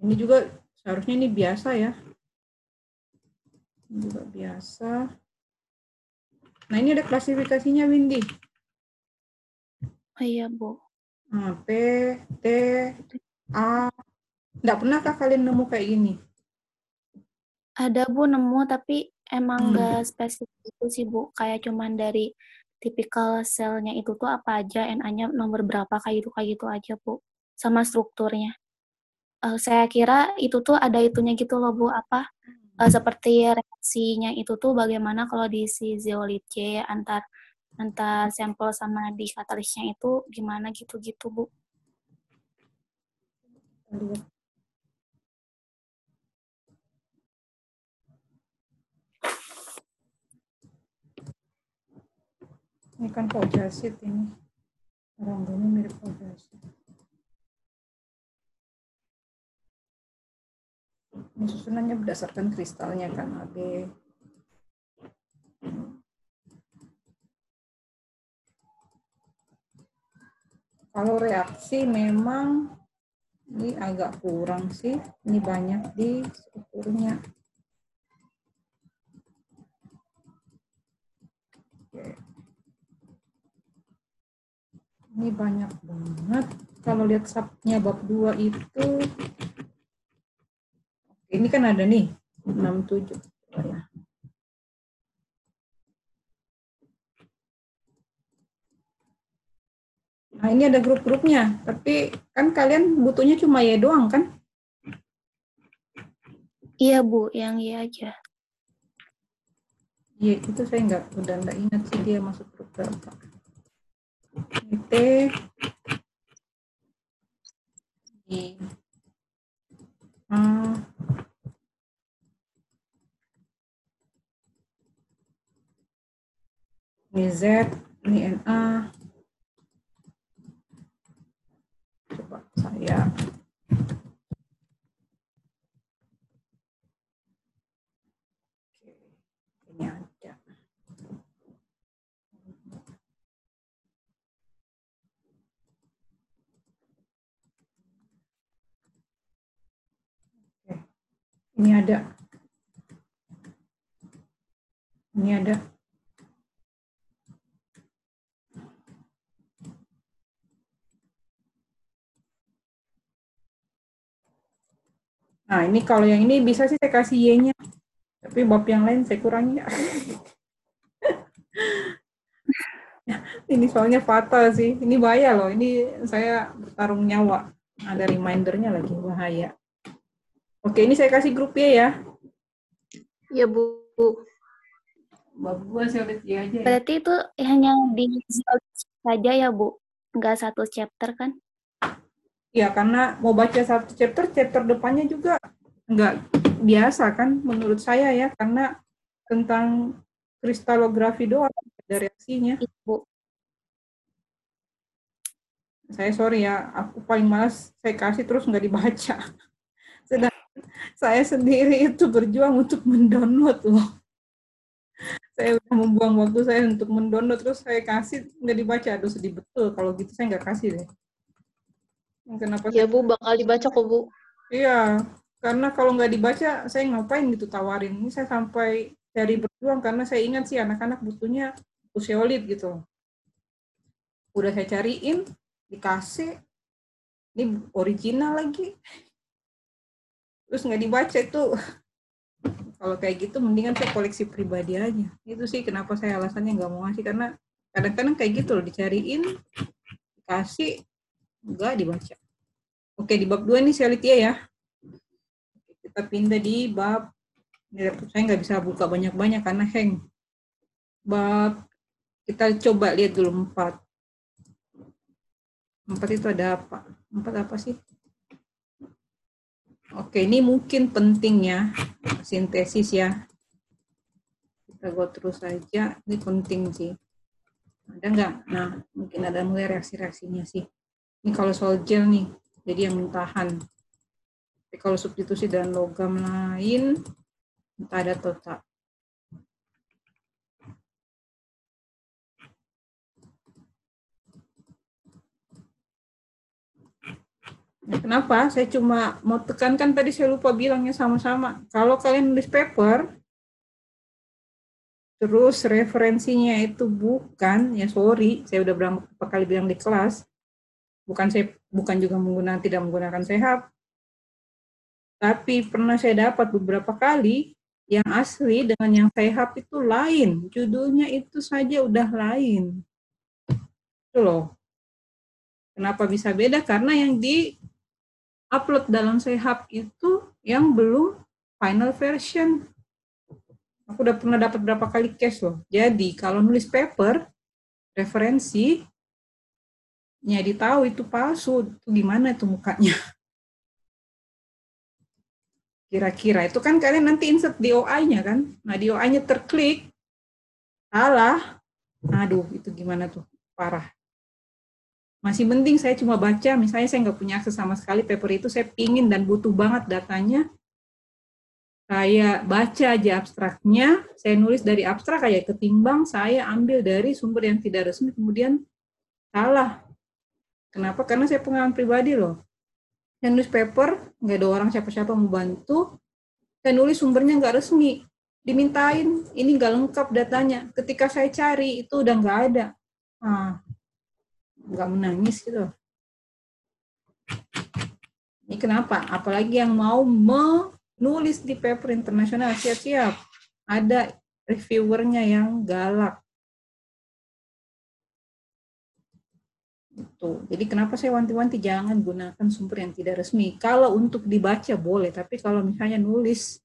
Ini juga seharusnya ini biasa ya. Ini juga biasa. Nah, ini ada klasifikasinya, Windy. Oh iya, Bu. Nah, P, T, A. Enggak pernahkah kalian nemu kayak gini? Ada Bu nemu tapi emang nggak hmm. spesifik itu sih Bu. Kayak cuman dari tipikal selnya itu tuh apa aja, NA-nya nomor berapa kayak gitu kayak gitu aja Bu. Sama strukturnya. Uh, saya kira itu tuh ada itunya gitu loh Bu apa uh, seperti reaksinya itu tuh bagaimana kalau diisi zeolit C antar antar sampel sama di katalisnya itu gimana gitu-gitu Bu. Ini kan pojasit ini. Rambutnya mirip pojasit. Ini susunannya berdasarkan kristalnya kan AB. Kalau reaksi memang ini agak kurang sih. Ini banyak di strukturnya. Oke. Ini banyak banget. Kalau lihat subnya bab 2 itu, ini kan ada nih, 67. Ya. Nah, ini ada grup-grupnya. Tapi kan kalian butuhnya cuma ya doang, kan? Iya, Bu. Yang iya aja. Iya, itu saya nggak, udah nggak ingat sih dia masuk grup berapa. T I A ini Z, ini NA. Coba saya Ini ada. Ini ada. Nah, ini kalau yang ini bisa sih saya kasih Y-nya. Tapi bab yang lain saya kurangi ini soalnya fatal sih. Ini bahaya loh. Ini saya bertarung nyawa. Ada remindernya lagi bahaya. Oke, ini saya kasih grup ya. Iya, Bu. Lihat ya aja. Ya. Berarti itu hanya di saja ya, Bu? Enggak satu chapter kan? Ya, karena mau baca satu chapter, chapter depannya juga nggak biasa kan menurut saya ya, karena tentang kristalografi doang ada reaksinya. Ibu. Saya sorry ya, aku paling malas saya kasih terus nggak dibaca. Saya sendiri itu berjuang untuk mendownload loh. Saya udah membuang waktu saya untuk mendownload terus saya kasih nggak dibaca. Aduh sedih betul kalau gitu saya nggak kasih deh. Kenapa? Ya Bu, bakal dibaca kok Bu. Iya, karena kalau nggak dibaca, saya ngapain gitu tawarin. Ini saya sampai cari berjuang karena saya ingat sih anak-anak butuhnya usiolit gitu. Udah saya cariin, dikasih, ini original lagi. Terus nggak dibaca itu. Kalau kayak gitu, mendingan saya koleksi pribadi aja. Itu sih kenapa saya alasannya nggak mau ngasih, karena kadang-kadang kayak gitu loh, dicariin, dikasih, Enggak dibaca. Oke, di bab 2 ini Selitia ya. Kita pindah di bab, ini saya nggak bisa buka banyak-banyak karena hang. Bab, kita coba lihat dulu 4. 4 itu ada apa? 4 apa sih? Oke, ini mungkin pentingnya sintesis ya. Kita go terus saja. Ini penting sih. Ada nggak? Nah, mungkin ada mulai reaksi-reaksinya sih. Ini kalau soal gel nih, jadi yang mentahan. Tapi kalau substitusi dan logam lain, entah ada atau tak. Kenapa? Saya cuma mau tekankan tadi saya lupa bilangnya sama-sama. Kalau kalian nulis paper, terus referensinya itu bukan, ya sorry, saya udah berapa kali bilang di kelas, bukan saya bukan juga menggunakan tidak menggunakan sehat tapi pernah saya dapat beberapa kali yang asli dengan yang sehat itu lain. Judulnya itu saja udah lain. Itu loh. Kenapa bisa beda? Karena yang di upload dalam sehat itu yang belum final version aku udah pernah dapat berapa kali case loh jadi kalau nulis paper referensi nyari tahu itu palsu, itu gimana itu mukanya. Kira-kira itu kan kalian nanti insert di OI-nya kan. Nah di OI-nya terklik, salah, aduh itu gimana tuh, parah. Masih penting saya cuma baca, misalnya saya nggak punya akses sama sekali paper itu, saya pingin dan butuh banget datanya, saya baca aja abstraknya, saya nulis dari abstrak kayak ketimbang saya ambil dari sumber yang tidak resmi, kemudian salah Kenapa? Karena saya pengalaman pribadi loh. Saya nulis paper, nggak ada orang siapa-siapa mau bantu. Saya nulis sumbernya nggak resmi. Dimintain, ini nggak lengkap datanya. Ketika saya cari, itu udah nggak ada. Ah, nggak menangis gitu. Ini kenapa? Apalagi yang mau menulis di paper internasional, siap-siap. Ada reviewernya yang galak Itu. Jadi kenapa saya wanti-wanti jangan gunakan sumber yang tidak resmi. Kalau untuk dibaca boleh, tapi kalau misalnya nulis,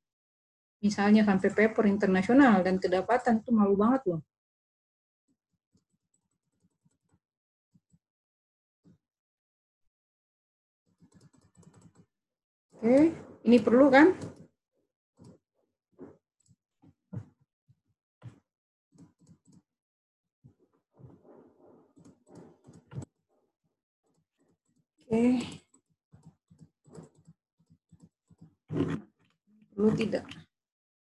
misalnya sampai paper internasional dan kedapatan itu malu banget loh. Oke, ini perlu kan? Oke. Perlu tidak?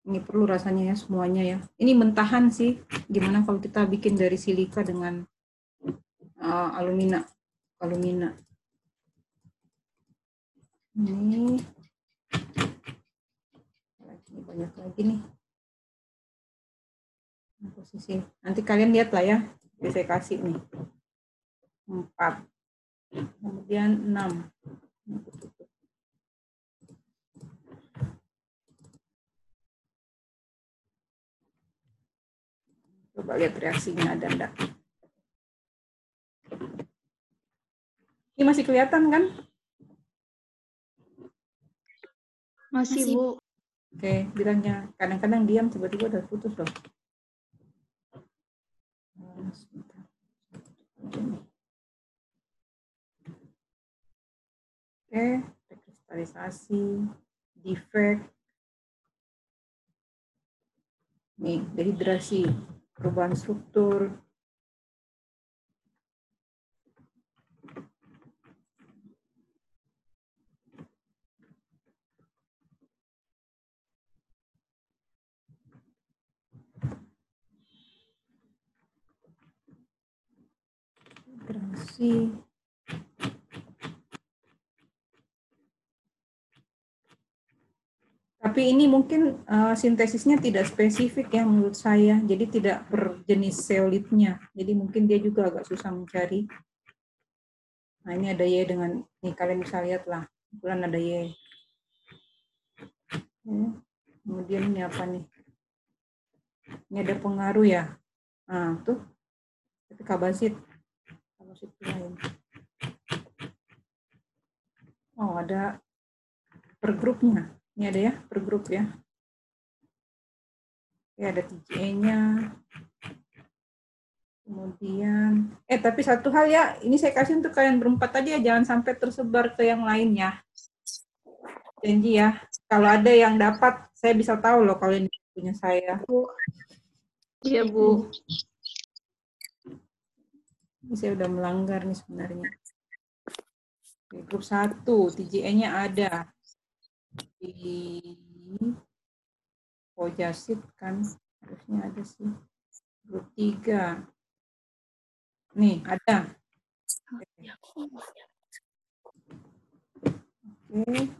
Ini perlu rasanya ya semuanya ya. Ini mentahan sih. Gimana kalau kita bikin dari silika dengan uh, alumina? Alumina. Ini lagi banyak lagi nih. Posisi. Nanti kalian lihat lah ya. Bisa saya kasih nih. Empat kemudian 6. Coba lihat reaksinya ada enggak. Ini masih kelihatan kan? Masih, masih. Bu. Oke, bilangnya kadang-kadang diam tiba-tiba udah putus loh. Sebentar. Oke, rekristalisasi, defect. Nih, dehidrasi, perubahan struktur, Migrasi. Tapi ini mungkin uh, sintesisnya tidak spesifik ya menurut saya, jadi tidak per jenis selitnya. Jadi mungkin dia juga agak susah mencari. Nah ini ada Y dengan, nih kalian bisa lihat lah, kebetulan ada Y. Kemudian ini apa nih? Ini ada pengaruh ya. Nah tuh, tapi kabasit lain. Oh, ada per grupnya. Ini ada ya, per grup ya. Ya, ada TJE-nya. Kemudian, eh tapi satu hal ya, ini saya kasih untuk kalian berempat tadi ya, jangan sampai tersebar ke yang lainnya. Janji ya, kalau ada yang dapat, saya bisa tahu loh kalau ini punya saya. Iya, Bu. Ini saya udah melanggar nih sebenarnya. Oke, grup 1, TJE-nya ada. Di Pojasit kan, harusnya ada sih. Grup 3. Nih, ada. Oke. Oke.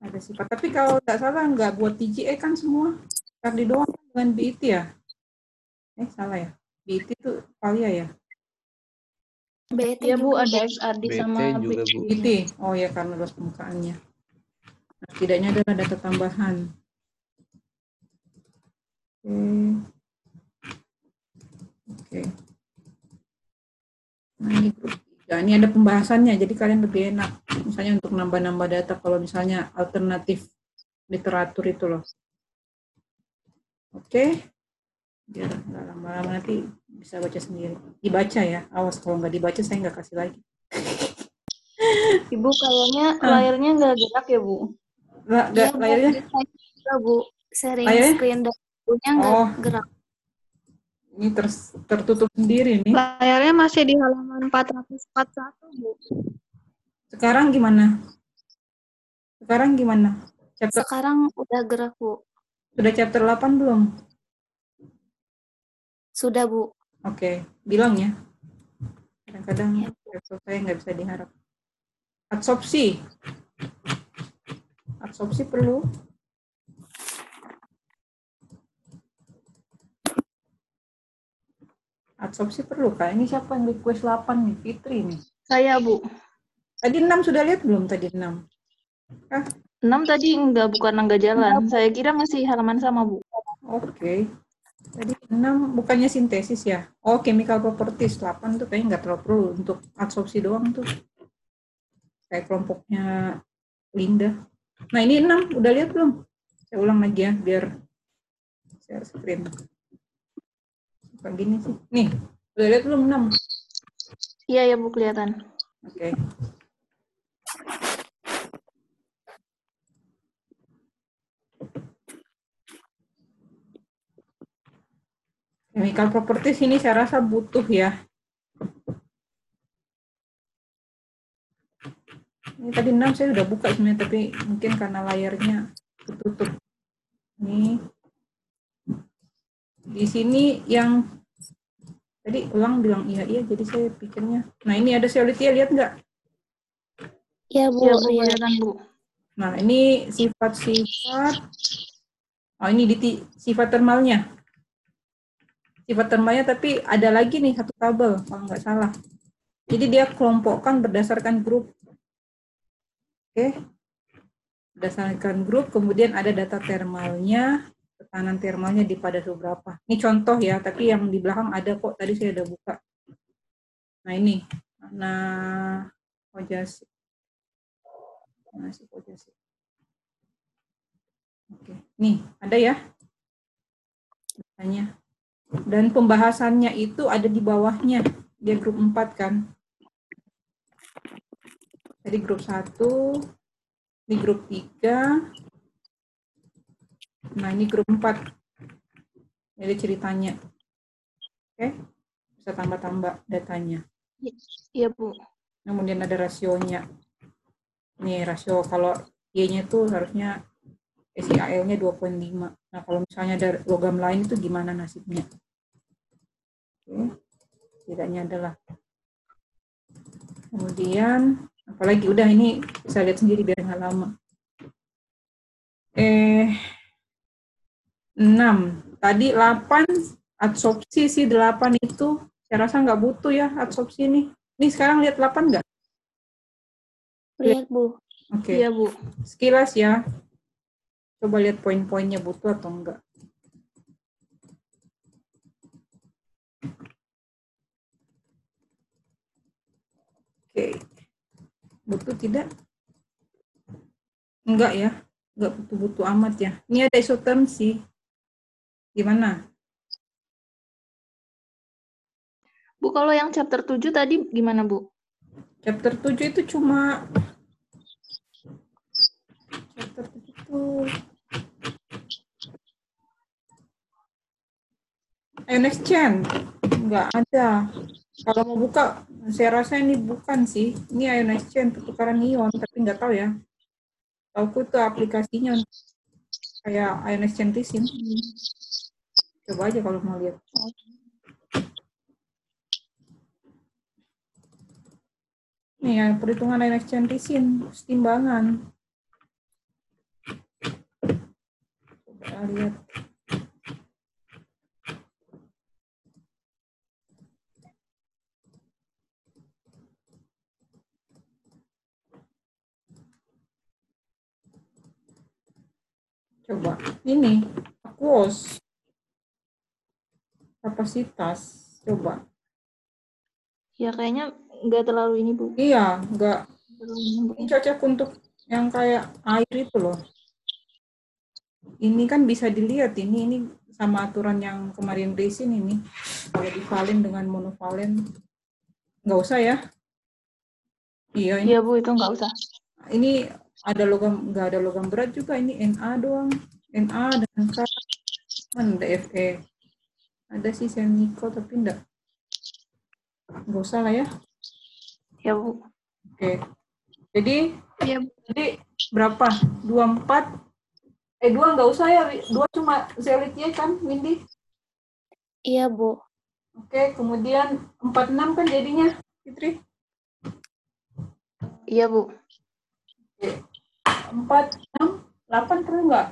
Ada sifat. Tapi kalau tidak salah nggak buat TJE kan semua. Kardi doang dengan BIT ya? Eh, salah ya? BT itu Valia ya? BT ya Bu, ada XRD BT sama juga Bu. BT. Oh ya karena luas permukaannya. Nah, setidaknya ada data tambahan. Oke. Oke. Nah ini grup tiga. Ini ada pembahasannya, jadi kalian lebih enak. Misalnya untuk nambah-nambah data kalau misalnya alternatif literatur itu loh. Oke biar nggak lama-lama nanti bisa baca sendiri. Dibaca ya awas kalau nggak dibaca saya nggak kasih lagi ibu kayaknya ah. layarnya nggak gerak ya bu. Nggak ya, layarnya? nggak bu. Sering layarnya? screen punya nggak oh. gerak. Ini ter, tertutup sendiri nih. Layarnya masih di halaman 441 bu. Sekarang gimana? Sekarang gimana? Chapter sekarang udah gerak bu. Sudah chapter 8 belum sudah, Bu. Oke, bilang ya. Kadang-kadang ya. saya nggak bisa diharap. Absorpsi. Absorpsi perlu. Absorpsi perlu, Kak. Ini siapa yang request 8 nih? Fitri nih. Saya, Bu. Tadi 6 sudah lihat belum tadi 6? Kah? 6 tadi enggak, bukan enggak jalan. Saya kira masih halaman sama, Bu. Oke. Okay. Tadi 6 bukannya sintesis ya? Oh, chemical properties 8 tuh kayaknya nggak terlalu perlu untuk absorpsi doang tuh. Kayak kelompoknya Linda. Nah, ini 6 udah lihat belum? Saya ulang lagi ya biar share screen. Kayak gini sih. Nih, udah lihat belum 6? Iya ya Bu kelihatan. Oke. Okay. Chemical properties ini saya rasa butuh ya. Ini tadi 6 saya sudah buka sebenarnya, tapi mungkin karena layarnya tertutup. Ini di sini yang tadi ulang bilang iya iya, jadi saya pikirnya. Nah ini ada ya lihat nggak? Iya bu, ya, bu, bu. Nah ini sifat-sifat. Oh ini di sifat termalnya sifat termanya tapi ada lagi nih satu tabel kalau nggak salah. Jadi dia kelompokkan berdasarkan grup. Oke. Berdasarkan grup, kemudian ada data termalnya, tekanan termalnya di pada berapa. Ini contoh ya, tapi yang di belakang ada kok, tadi saya udah buka. Nah ini, nah ojasi. Nah, si ojasi. Oke, nih ada ya datanya. Dan pembahasannya itu ada di bawahnya, dia grup 4 kan. Tadi grup 1, ini grup 3. Nah, ini grup 4. Jadi ceritanya. Oke, bisa tambah-tambah datanya. Iya, Bu. Kemudian ada rasionya. Nih, rasio kalau Y-nya itu harusnya SIAL-nya 2.5. Nah, kalau misalnya ada logam lain itu gimana nasibnya? Oke, tidaknya adalah. Kemudian apalagi udah ini bisa lihat sendiri biar nggak lama. Eh 6 tadi 8 adsorpsi sih 8 itu. Saya rasa nggak butuh ya adsorpsi ini. Ini sekarang lihat 8 nggak? Lihat bu. Oke. Okay. iya bu. Sekilas ya. Coba lihat poin-poinnya butuh atau enggak oke butuh tidak? Enggak ya, enggak butuh-butuh amat ya. Ini ada isoterm sih. Gimana? Bu, kalau yang chapter 7 tadi gimana, Bu? Chapter 7 itu cuma chapter 7 itu NXChain enggak ada. Kalau mau buka saya rasa ini bukan sih. Ini ion exchange pertukaran ion, tapi nggak tahu ya. Tahu itu aplikasinya kayak ion exchange tisin. Coba aja kalau mau lihat. Nih ya, perhitungan ion exchange tisin, timbangan. Coba lihat. Coba, ini aquos kapasitas. Coba. Ya kayaknya nggak terlalu ini bu. Iya, nggak. Ini cocok untuk yang kayak air itu loh. Ini kan bisa dilihat ini ini sama aturan yang kemarin resin ini. Kalau divalen dengan monovalen, nggak usah ya. Iya, ini. Iya bu, itu nggak usah. Ini ada logam nggak ada logam berat juga ini Na doang. Na dan K. Mana ada Fe ada sih semiko tapi enggak nggak usah lah ya. Ya bu. Oke. Jadi ya bu. jadi berapa? Dua empat? Eh dua nggak usah ya dua cuma selitnya kan Windy iya bu. Oke kemudian empat enam kan jadinya Fitri? Iya bu empat enam delapan perlu nggak?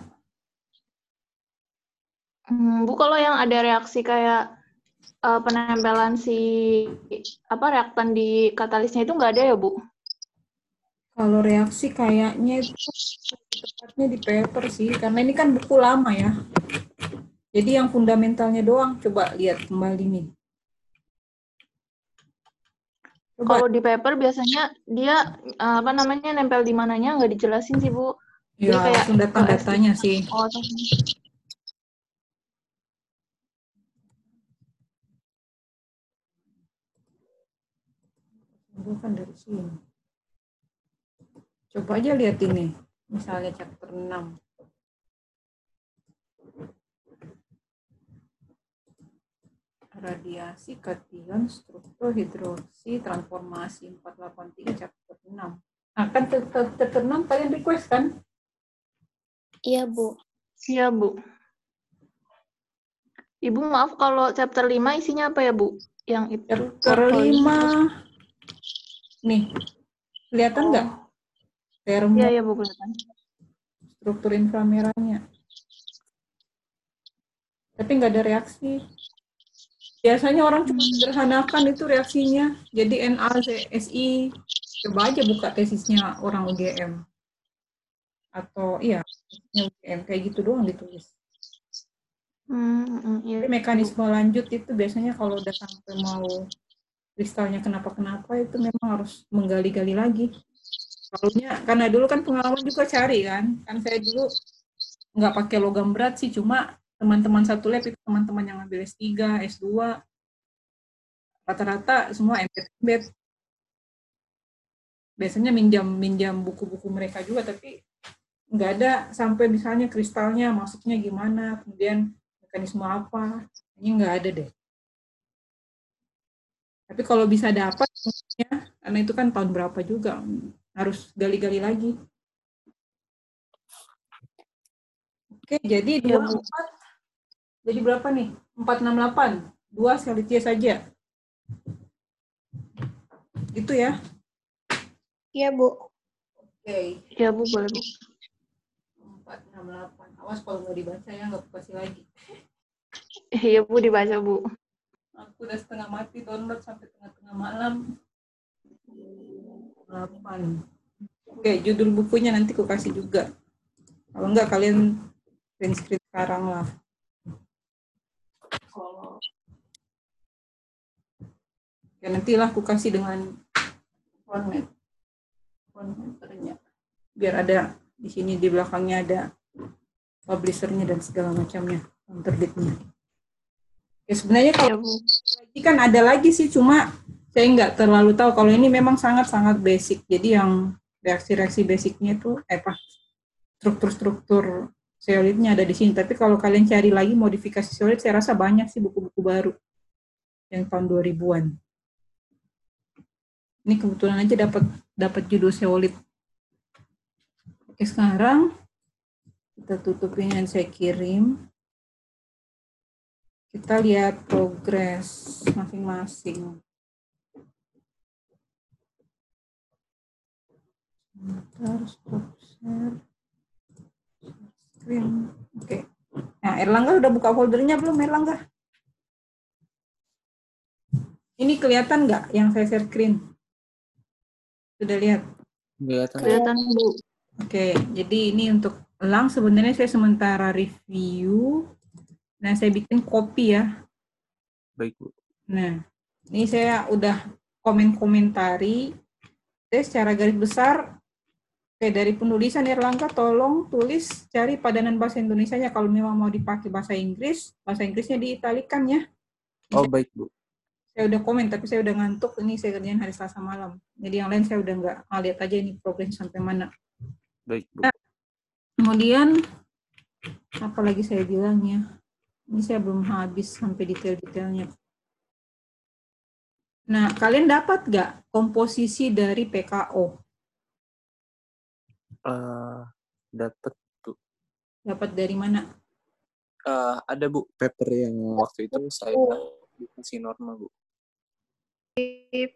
Hmm, bu kalau yang ada reaksi kayak uh, penempelan si apa reaktan di katalisnya itu nggak ada ya bu? Kalau reaksi kayaknya itu tepatnya di paper sih karena ini kan buku lama ya. Jadi yang fundamentalnya doang coba lihat kembali nih Kalau di paper biasanya dia uh, apa namanya nempel di mananya nggak dijelasin sih bu. Iya, langsung data-datanya sih. Oh, bukan dari sini. Coba aja lihat ini, misalnya chapter 6. Radiasi kation struktur hidroksi transformasi 483 chapter 6. Nah, kan chapter 6 kalian request kan? Iya, Bu. Iya, Bu. Ibu maaf kalau chapter 5 isinya apa ya, Bu? Yang itu. Chapter 5. Nih. Kelihatan nggak? Oh. Iya, iya, Bu, kelihatan. Struktur inframerahnya. Tapi nggak ada reaksi. Biasanya orang cuma sederhanakan itu reaksinya. Jadi NA, SI, coba aja buka tesisnya orang UGM. Atau iya, UGM kayak gitu doang ditulis. Hmm, iya. Mekanisme lanjut itu biasanya kalau udah sampai mau kristalnya kenapa-kenapa itu memang harus menggali-gali lagi. Kalaunya karena dulu kan pengalaman juga cari kan, kan saya dulu nggak pakai logam berat sih, cuma teman-teman satu lab itu teman-teman yang ambil S3, S2, rata-rata semua embed-embed. biasanya minjam minjam buku-buku mereka juga tapi nggak ada sampai misalnya kristalnya masuknya gimana kemudian mekanisme apa. Ini nggak ada deh. Tapi kalau bisa dapat ya karena itu kan tahun berapa juga harus gali-gali lagi. Oke jadi dua empat jadi berapa nih empat enam delapan dua sekali saja itu ya Iya, Bu. Oke. Okay. Iya, Bu, boleh, Bu. 468. Awas kalau nggak dibaca ya, nggak kasih lagi. Iya, Bu, dibaca, Bu. Aku udah setengah mati download sampai tengah-tengah malam. 8. Oke, judul bukunya nanti aku kasih juga. Kalau enggak, kalian print screen sekarang lah. Ya, nantilah aku kasih dengan format kontenternya biar ada di sini di belakangnya ada publishernya dan segala macamnya terbitnya ya sebenarnya kalau ya, kan ada lagi sih cuma saya nggak terlalu tahu. Kalau ini memang sangat sangat basic. Jadi yang reaksi-reaksi basicnya itu eh, apa struktur-struktur solidnya ada di sini tapi kalau kalian cari lagi modifikasi solid saya rasa banyak sih buku-buku baru yang tahun 2000-an ini kebetulan aja dapat dapat judul seolit. Oke, sekarang kita tutup ini yang saya kirim. Kita lihat progres masing-masing. Sebentar, stop share. Screen. Oke. Nah, Erlangga udah buka foldernya belum, Erlangga? Ini kelihatan nggak yang saya share screen? Sudah lihat? Kelihatan. Kelihatan, Bu. Oke, jadi ini untuk elang sebenarnya saya sementara review. Nah, saya bikin kopi ya. Baik, Bu. Nah, ini saya udah komen-komentari. Saya secara garis besar, oke dari penulisan Erlangga tolong tulis cari padanan bahasa Indonesia-nya kalau memang mau dipakai bahasa Inggris, bahasa Inggrisnya diitalikan ya. Oh, baik, Bu. Saya udah komen tapi saya udah ngantuk. Ini saya kerjain hari Selasa malam. Jadi yang lain saya udah nggak lihat aja ini progres sampai mana. Baik bu. Nah, kemudian apa lagi saya bilangnya ini saya belum habis sampai detail-detailnya. Nah kalian dapat nggak komposisi dari PKO uh, eh, dapat tuh dapat dari mana uh, ada bu paper yang waktu itu saya dikasih normal bu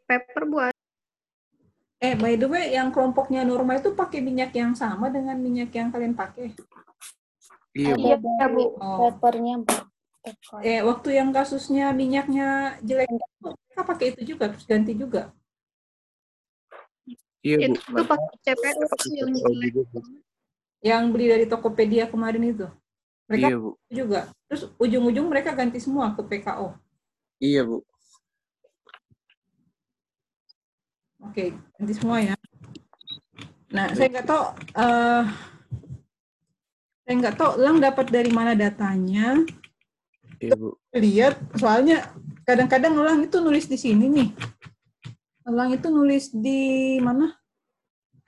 paper buat Eh, by the way, yang kelompoknya Norma itu pakai minyak yang sama dengan minyak yang kalian pakai? Iya, Bu. Iya, Bu. Oh. Papernya, Bu. Eh, waktu yang kasusnya minyaknya jelek, mereka pakai itu juga, terus ganti juga? Iya, Bu. Itu pakai CPO yang jelek. Yang beli dari Tokopedia kemarin itu? Mereka iya, Bu. juga. Terus ujung-ujung mereka ganti semua ke PKO? Iya, Bu. Oke, nanti semua ya. Nah, saya nggak tahu, uh, saya nggak tahu Lang dapat dari mana datanya. Iya, Bu. Lihat, soalnya kadang-kadang Lang itu nulis di sini nih. Lang itu nulis di mana?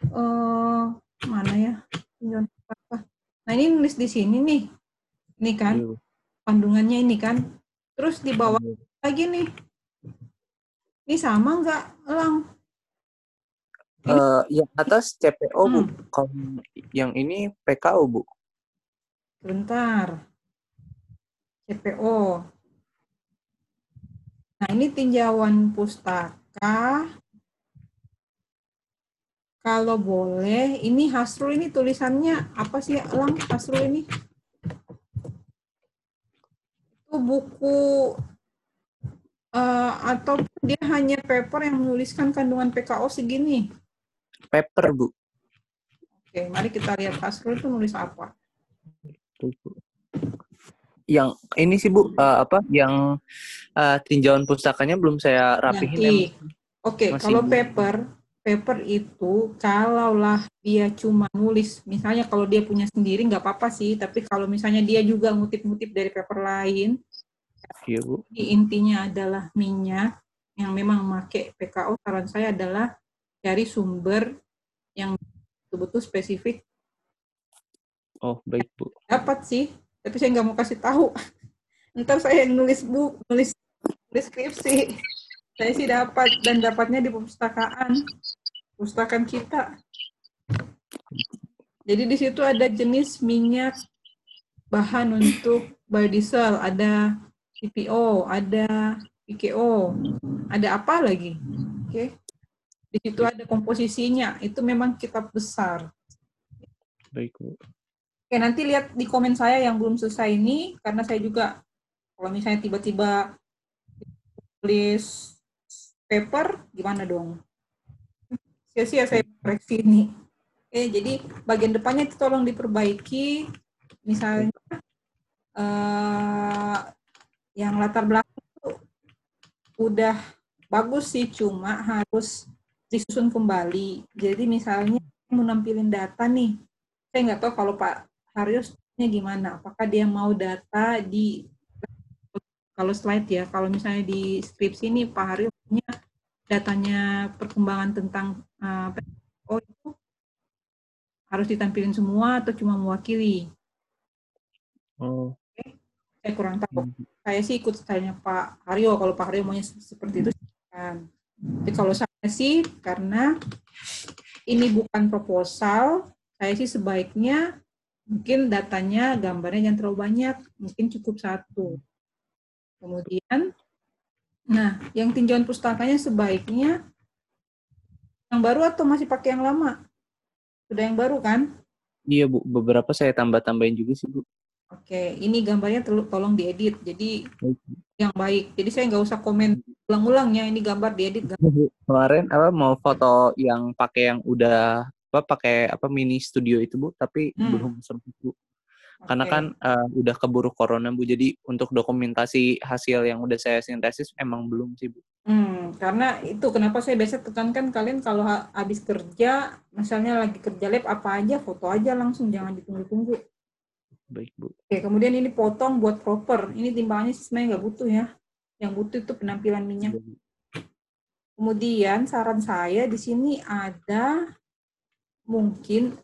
Uh, mana ya? Nah, ini nulis di sini nih. Ini kan, iya, kandungannya ini kan. Terus di bawah iya. lagi nih. Ini sama nggak, Lang? Uh, yang atas CPO hmm. bu, kalau yang ini PKO bu. Bentar, CPO. Nah ini tinjauan pustaka. Kalau boleh, ini Hasrul ini tulisannya apa sih, Lang? Hasrul ini? Itu buku uh, atau dia hanya paper yang menuliskan kandungan PKO segini? paper, Bu. Oke, mari kita lihat Asrul itu nulis apa. Yang ini sih Bu, uh, apa yang uh, tinjauan pustakanya belum saya rapihin. Oke, kalau Bu. paper, paper itu kalaulah dia cuma nulis, misalnya kalau dia punya sendiri nggak apa-apa sih, tapi kalau misalnya dia juga ngutip-ngutip dari paper lain, iya, Bu. intinya adalah minyak yang memang make PKO, saran saya adalah cari sumber yang betul-betul spesifik. Oh, baik, Bu. Dapat sih, tapi saya nggak mau kasih tahu. Ntar saya nulis bu, nulis, nulis skripsi. Saya sih dapat, dan dapatnya di perpustakaan. Perpustakaan kita. Jadi di situ ada jenis minyak bahan untuk biodiesel, ada CPO, ada PKO, ada apa lagi? Oke. Okay. Di situ ada komposisinya. Itu memang kitab besar. Baik, Bu. Oke, nanti lihat di komen saya yang belum selesai ini, karena saya juga, kalau misalnya tiba-tiba tulis paper, gimana dong? Sia-sia saya koreksi ini. Oke, jadi bagian depannya itu tolong diperbaiki. Misalnya, uh, yang latar belakang itu udah bagus sih, cuma harus disusun kembali. Jadi misalnya mau nampilin data nih, saya nggak tahu kalau Pak Haryosnya gimana. Apakah dia mau data di kalau slide ya, kalau misalnya di skripsi ini Pak Haryo punya datanya perkembangan tentang uh, oh itu harus ditampilin semua atau cuma mewakili? Oh. Okay. Saya kurang tahu. Hmm. Saya sih ikut tanya Pak Haryo. Kalau Pak Haryo maunya seperti itu kan. Tapi kalau saya sih karena ini bukan proposal, saya sih sebaiknya mungkin datanya gambarnya jangan terlalu banyak, mungkin cukup satu. Kemudian, nah yang tinjauan pustakanya sebaiknya yang baru atau masih pakai yang lama? Sudah yang baru kan? Iya Bu, beberapa saya tambah-tambahin juga sih Bu. Oke, ini gambarnya tolong diedit. Jadi yang baik. Jadi saya nggak usah komen ulang-ulangnya. Ini gambar diedit. Kemarin apa mau foto yang pakai yang udah apa pakai apa mini studio itu Bu, tapi hmm. belum sempat Bu. Karena okay. kan uh, udah keburu corona Bu, jadi untuk dokumentasi hasil yang udah saya sintesis emang belum sih Bu. Hmm, karena itu kenapa saya biasa tekankan kalian kalau habis kerja, misalnya lagi kerja lab apa aja, foto aja langsung, jangan ditunggu-tunggu. Baik, Bu. Oke, kemudian ini potong buat proper. Ini timbangannya sebenarnya nggak butuh ya. Yang butuh itu penampilan minyak. Iya, kemudian saran saya di sini ada mungkin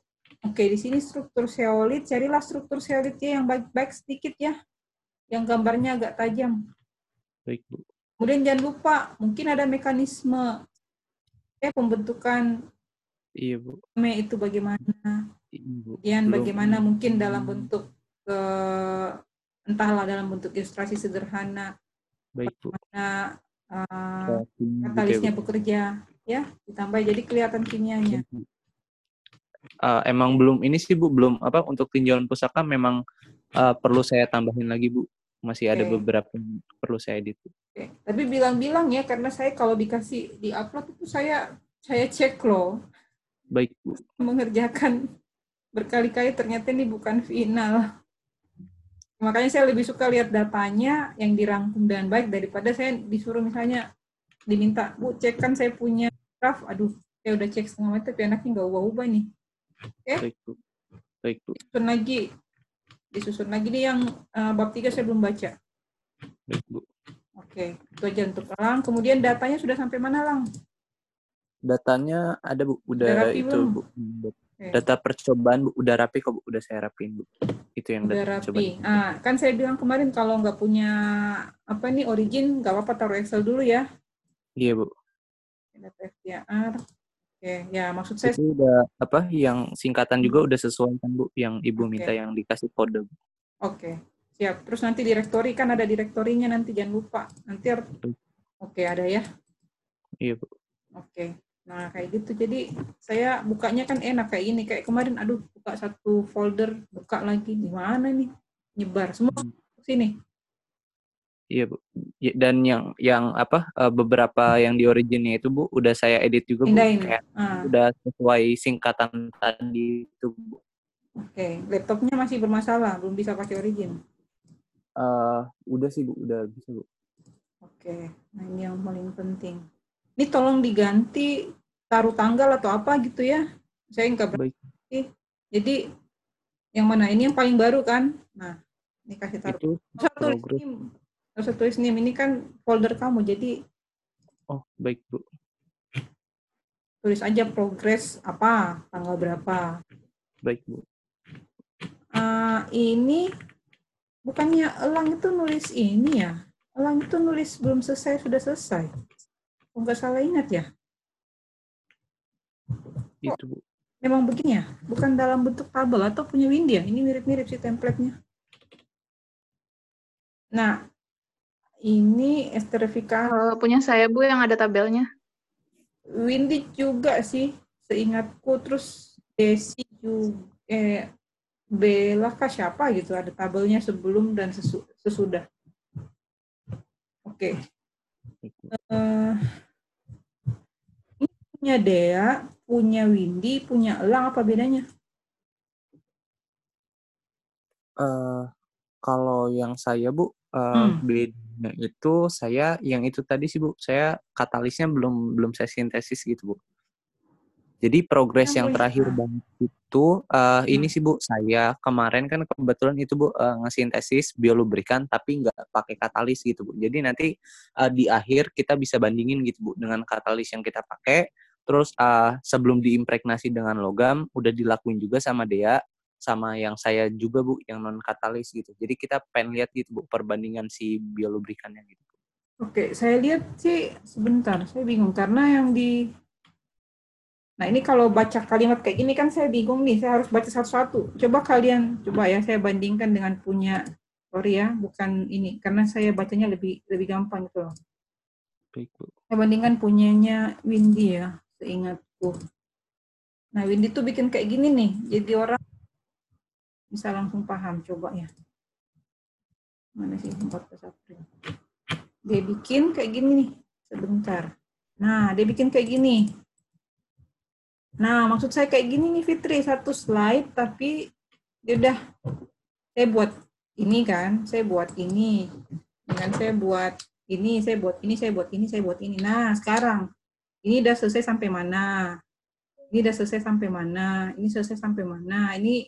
oke di sini struktur seolit, carilah struktur seolitnya yang baik-baik sedikit ya. Yang gambarnya agak tajam. Baik, Bu. Kemudian jangan lupa, mungkin ada mekanisme ya pembentukan Iya, Bu. itu bagaimana. Iya, Kemudian bagaimana mungkin dalam bentuk ke entahlah dalam bentuk ilustrasi sederhana Baik, Bu. bagaimana uh, katalisnya bekerja ya ditambah jadi kelihatan kimianya uh, emang belum ini sih Bu belum apa untuk tinjauan pusaka memang uh, perlu saya tambahin lagi Bu masih okay. ada beberapa yang perlu saya edit. Okay. Tapi bilang-bilang ya karena saya kalau dikasih di upload itu saya saya cek loh. Baik Bu. Mengerjakan berkali-kali ternyata ini bukan final. Makanya saya lebih suka lihat datanya yang dirangkum dengan baik daripada saya disuruh misalnya diminta, Bu, cek kan saya punya draft, aduh, saya udah cek setengah mati, tapi anaknya nggak ubah-ubah nih. Oke? Okay? Baik, Bu. Baik, Bu. Disusun lagi. Disusun lagi nih yang uh, bab tiga saya belum baca. Baik, Bu. Oke, itu aja untuk Lang. Kemudian datanya sudah sampai mana, Lang? Datanya ada, Bu. Udah, udah itu, belum? Bu. Okay. Data percobaan, Bu. Udah rapi kok, Bu. Udah saya rapiin, Bu itu yang udah rapi. Ah, kan saya bilang kemarin kalau nggak punya apa nih origin nggak apa-apa taruh Excel dulu ya. Iya bu. Data FTR. Oke, ya maksud saya. Itu udah apa? Yang singkatan juga udah sesuai kan bu? Yang ibu okay. minta yang dikasih kode. Oke, siap. Terus nanti direktori kan ada direktorinya nanti jangan lupa. Nanti. Oke ada ya. Iya bu. Oke. Nah, kayak gitu. Jadi saya bukanya kan enak kayak ini. Kayak kemarin, aduh, buka satu folder, buka lagi. Di mana nih? Nyebar. Semua hmm. sini. Iya, Bu. Ya, dan yang yang apa eh, beberapa yang di originnya itu, Bu, udah saya edit juga, Bu. Indahin. Kayak ah. udah sesuai singkatan tadi itu, Bu. Oke, laptopnya masih bermasalah, belum bisa pakai origin. Uh, udah sih, Bu, udah bisa, Bu. Oke, nah ini yang paling penting ini tolong diganti taruh tanggal atau apa gitu ya. Saya nggak berarti. Jadi yang mana ini yang paling baru kan? Nah, ini kasih taruh. Itu satu tulis Satu tulis nih, ini kan folder kamu. Jadi Oh, baik, Bu. tulis aja progres apa, tanggal berapa. Baik, Bu. Uh, ini bukannya Elang itu nulis ini ya? Elang itu nulis belum selesai, sudah selesai. Oh, nggak salah ingat ya? Itu, Bu. Memang begini ya? Bukan dalam bentuk tabel atau punya Windy ya? Ini mirip-mirip sih template-nya. Nah, ini esterifikasi. Uh, punya saya, Bu, yang ada tabelnya. Windy juga sih, seingatku. Terus Desi juga, eh, Bella kah siapa gitu, ada tabelnya sebelum dan sesu, sesudah. Oke. Okay. Uh, eh, punya Dea, punya Windy, punya Elang, apa bedanya? Uh, kalau yang saya, Bu, uh, hmm. Bedanya itu saya yang itu tadi sih Bu, saya katalisnya belum belum saya sintesis gitu Bu. Jadi progres yang, yang terakhir banget itu uh, hmm. ini sih Bu, saya kemarin kan kebetulan itu Bu uh, ngesintesis biolubrikan tapi nggak pakai katalis gitu Bu. Jadi nanti uh, di akhir kita bisa bandingin gitu Bu dengan katalis yang kita pakai. Terus uh, sebelum diimpregnasi dengan logam udah dilakuin juga sama Dea sama yang saya juga Bu yang non katalis gitu. Jadi kita pengen lihat gitu Bu perbandingan si biolubrikannya gitu. Oke, saya lihat sih sebentar, saya bingung karena yang di Nah, ini kalau baca kalimat kayak gini kan saya bingung nih, saya harus baca satu-satu. Coba kalian coba ya saya bandingkan dengan punya sorry ya, bukan ini karena saya bacanya lebih lebih gampang gitu loh. Baik, Bu. Saya bandingkan punyanya Windy ya, seingatku. Nah, Windy tuh bikin kayak gini nih. Jadi orang bisa langsung paham coba ya. Mana sih 14 April dia bikin kayak gini nih sebentar. Nah dia bikin kayak gini. Nah maksud saya kayak gini nih Fitri. Satu slide tapi dia udah. Saya buat ini kan saya buat ini. Dengan saya buat ini saya buat ini saya buat ini saya buat ini. Nah sekarang. Ini udah selesai sampai mana? Ini udah selesai sampai mana? Ini selesai sampai mana? Ini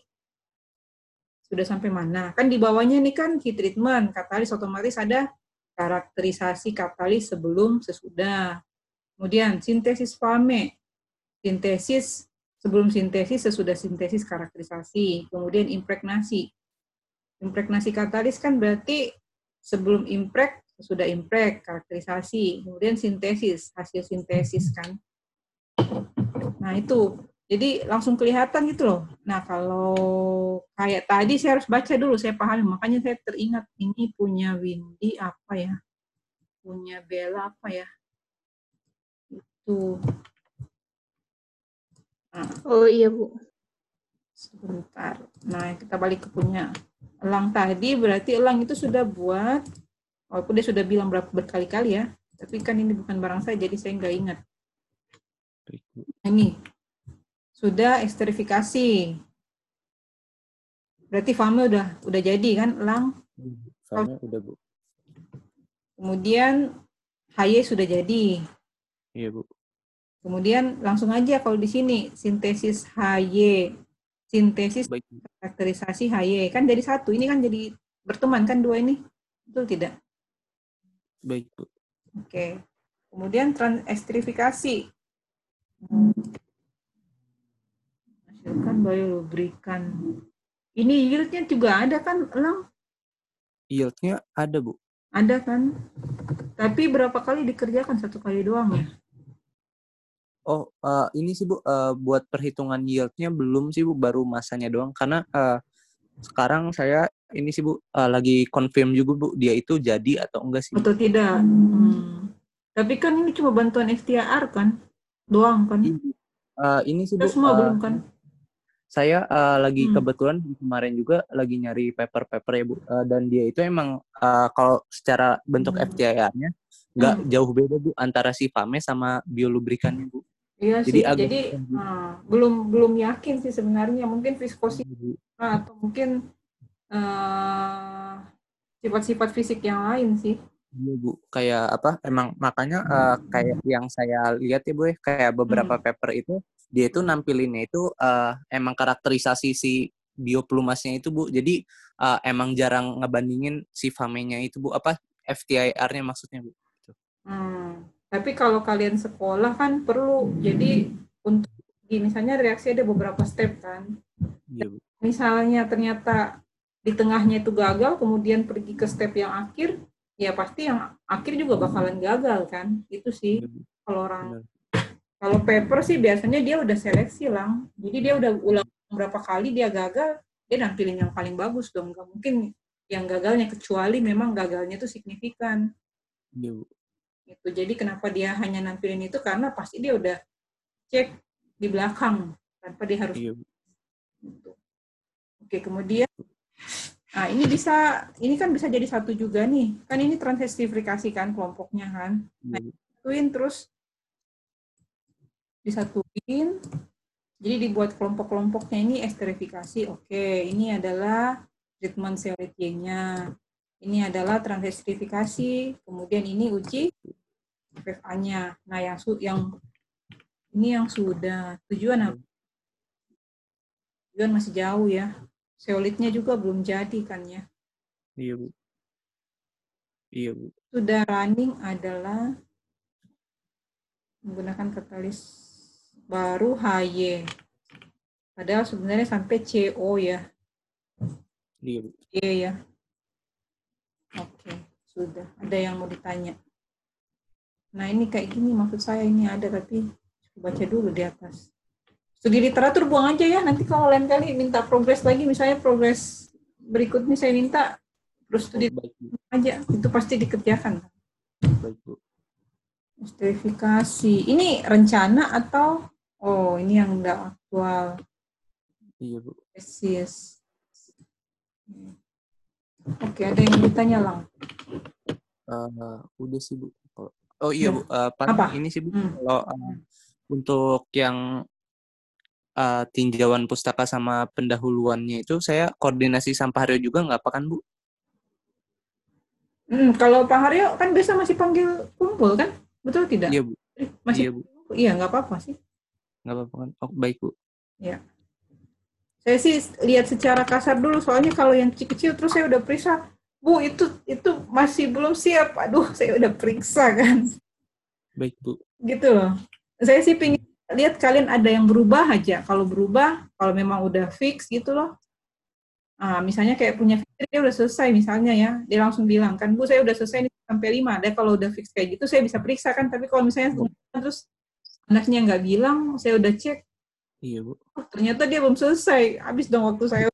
sudah sampai mana. Kan di bawahnya ini kan heat treatment, katalis otomatis ada karakterisasi katalis sebelum sesudah. Kemudian sintesis fame, sintesis sebelum sintesis sesudah sintesis karakterisasi. Kemudian impregnasi. Impregnasi katalis kan berarti sebelum impreg, sesudah impreg, karakterisasi. Kemudian sintesis, hasil sintesis kan. Nah itu jadi langsung kelihatan gitu loh. Nah kalau kayak tadi saya harus baca dulu, saya pahami. Makanya saya teringat ini punya Windy apa ya? Punya Bella apa ya? Itu. Nah. Oh iya Bu. Sebentar. Nah kita balik ke punya Elang tadi, berarti Elang itu sudah buat, walaupun dia sudah bilang berapa berkali-kali ya, tapi kan ini bukan barang saya, jadi saya nggak ingat. Ini, sudah esterifikasi. Berarti fame udah udah jadi kan, Lang? Fame udah, Bu. Kemudian HY sudah jadi. Iya, Bu. Kemudian langsung aja kalau di sini sintesis HY, sintesis Baik. karakterisasi HY kan jadi satu. Ini kan jadi berteman kan dua ini. Betul tidak? Baik, Bu. Oke. Kemudian transesterifikasi menghasilkan biolubrikan. Ini yieldnya juga ada kan, Elang? Yieldnya ada, Bu. Ada kan? Tapi berapa kali dikerjakan? Satu kali doang ya? Oh, uh, ini sih Bu, uh, buat perhitungan yieldnya belum sih Bu, baru masanya doang. Karena uh, sekarang saya ini sih Bu, uh, lagi confirm juga Bu, dia itu jadi atau enggak sih? Atau tidak. Hmm. Tapi kan ini cuma bantuan STR kan? Doang kan? Uh, ini sih Bu. semua uh, belum kan? Saya uh, lagi hmm. kebetulan kemarin juga lagi nyari paper-paper ya bu uh, dan dia itu emang uh, kalau secara bentuk hmm. FTIR-nya nggak hmm. jauh beda bu antara si Fame sama biolubrikannya bu. Iya jadi sih, agak jadi uh, belum belum yakin sih sebenarnya mungkin viskositas uh, atau mungkin sifat-sifat uh, fisik yang lain sih. Iya bu, kayak apa? Emang makanya uh, kayak yang saya lihat ya bu, ya, kayak beberapa hmm. paper itu dia itu nampilinnya itu uh, emang karakterisasi si bioplumasnya itu bu. Jadi uh, emang jarang ngebandingin si famenya itu bu. Apa FTIR-nya maksudnya bu? Hmm. tapi kalau kalian sekolah kan perlu. Jadi misalnya reaksi ada beberapa step kan. Iya, misalnya ternyata di tengahnya itu gagal, kemudian pergi ke step yang akhir, ya pasti yang akhir juga bakalan gagal kan. Itu sih iya, kalau orang kalau paper sih biasanya dia udah seleksi lang. Jadi dia udah ulang berapa kali dia gagal, dia nampilin yang paling bagus dong. Gak mungkin yang gagalnya kecuali memang gagalnya itu signifikan. Iya, Itu jadi kenapa dia hanya nampilin itu karena pasti dia udah cek di belakang tanpa dia harus. Iya. Gitu. Oke, kemudian Nah, ini bisa ini kan bisa jadi satu juga nih. Kan ini transestifikasi kan kelompoknya kan. Nah, ituin terus disatuin. Jadi dibuat kelompok-kelompoknya ini esterifikasi. Oke, ini adalah treatment seolitinya. Ini adalah transesterifikasi. Kemudian ini uji FA-nya. Nah, yang su yang ini yang sudah tujuan apa? Tujuan masih jauh ya. Seolitnya juga belum jadi kan ya. Iya, Bu. Iya, Bu. Sudah running adalah menggunakan katalis baru HY. Padahal sebenarnya sampai CO ya. Iya, Iya ya. Oke, sudah. Ada yang mau ditanya? Nah, ini kayak gini maksud saya ini ada tapi baca dulu di atas. Studi literatur buang aja ya. Nanti kalau lain kali minta progres lagi, misalnya progres berikutnya saya minta terus studi oh, aja. Itu pasti dikerjakan. Baik, Bu. Ini rencana atau Oh, ini yang udah aktual. Iya, Bu. Yes, yes. Oke, ada yang ditanya, Lang? Uh, udah sih, Bu. Oh iya, Bu. Uh, Apa? Ini sih, Bu. Hmm. Kalau uh, untuk yang uh, tinjauan pustaka sama pendahuluannya itu, saya koordinasi sama Pak Haryo juga nggak apa kan, Bu? Hmm, kalau Pak Haryo kan biasa masih panggil kumpul kan? Betul tidak? Iya, Bu. Eh, masih iya, Bu. Iya, nggak apa-apa sih nggak apa-apa kan? Oh baik bu. Ya. Saya sih lihat secara kasar dulu soalnya kalau yang kecil-kecil terus saya udah periksa. Bu itu itu masih belum siap. Aduh saya udah periksa kan. Baik bu. Gitu loh. Saya sih pingin lihat kalian ada yang berubah aja. Kalau berubah kalau memang udah fix gitu loh. Ah, misalnya kayak punya fitur dia udah selesai misalnya ya, dia langsung bilang kan, Bu saya udah selesai nih sampai lima. Ada kalau udah fix kayak gitu saya bisa periksa kan, tapi kalau misalnya terus anaknya nggak bilang, saya udah cek. Iya, Bu. Oh, ternyata dia belum selesai. Habis dong waktu saya.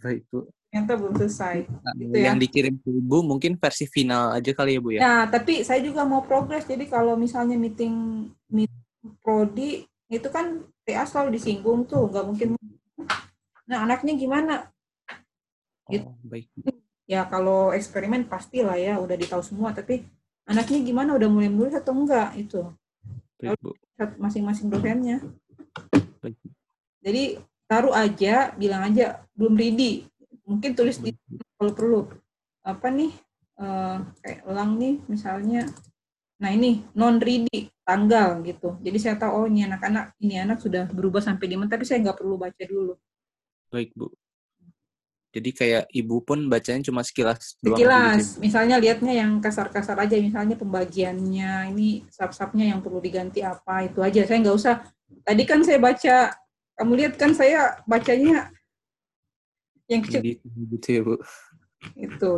Baik, Bu. Ternyata belum selesai. Nah, gitu yang ya. dikirim ke Ibu mungkin versi final aja kali ya, Bu ya? Nah, tapi saya juga mau progres. Jadi kalau misalnya meeting, meeting prodi, itu kan TA selalu disinggung tuh. Nggak mungkin. Nah, anaknya gimana? Gitu. Oh, baik. Ya, kalau eksperimen pastilah ya, udah ditahu semua. Tapi anaknya gimana? Udah mulai menulis atau enggak? Itu. Masing-masing dosennya. Jadi taruh aja, bilang aja belum ready. Mungkin tulis di kalau perlu apa nih uh, kayak elang nih misalnya. Nah ini non ready tanggal gitu. Jadi saya tahu oh ini anak-anak ini anak sudah berubah sampai di mana, tapi saya nggak perlu baca dulu. Baik bu. Jadi kayak ibu pun bacanya cuma sekilas doang. Sekilas, gitu. misalnya lihatnya yang kasar-kasar aja, misalnya pembagiannya, ini sub-subnya yang perlu diganti apa, itu aja. Saya nggak usah. Tadi kan saya baca, kamu lihat kan saya bacanya yang kecil. Gitu ya, Bu. Itu.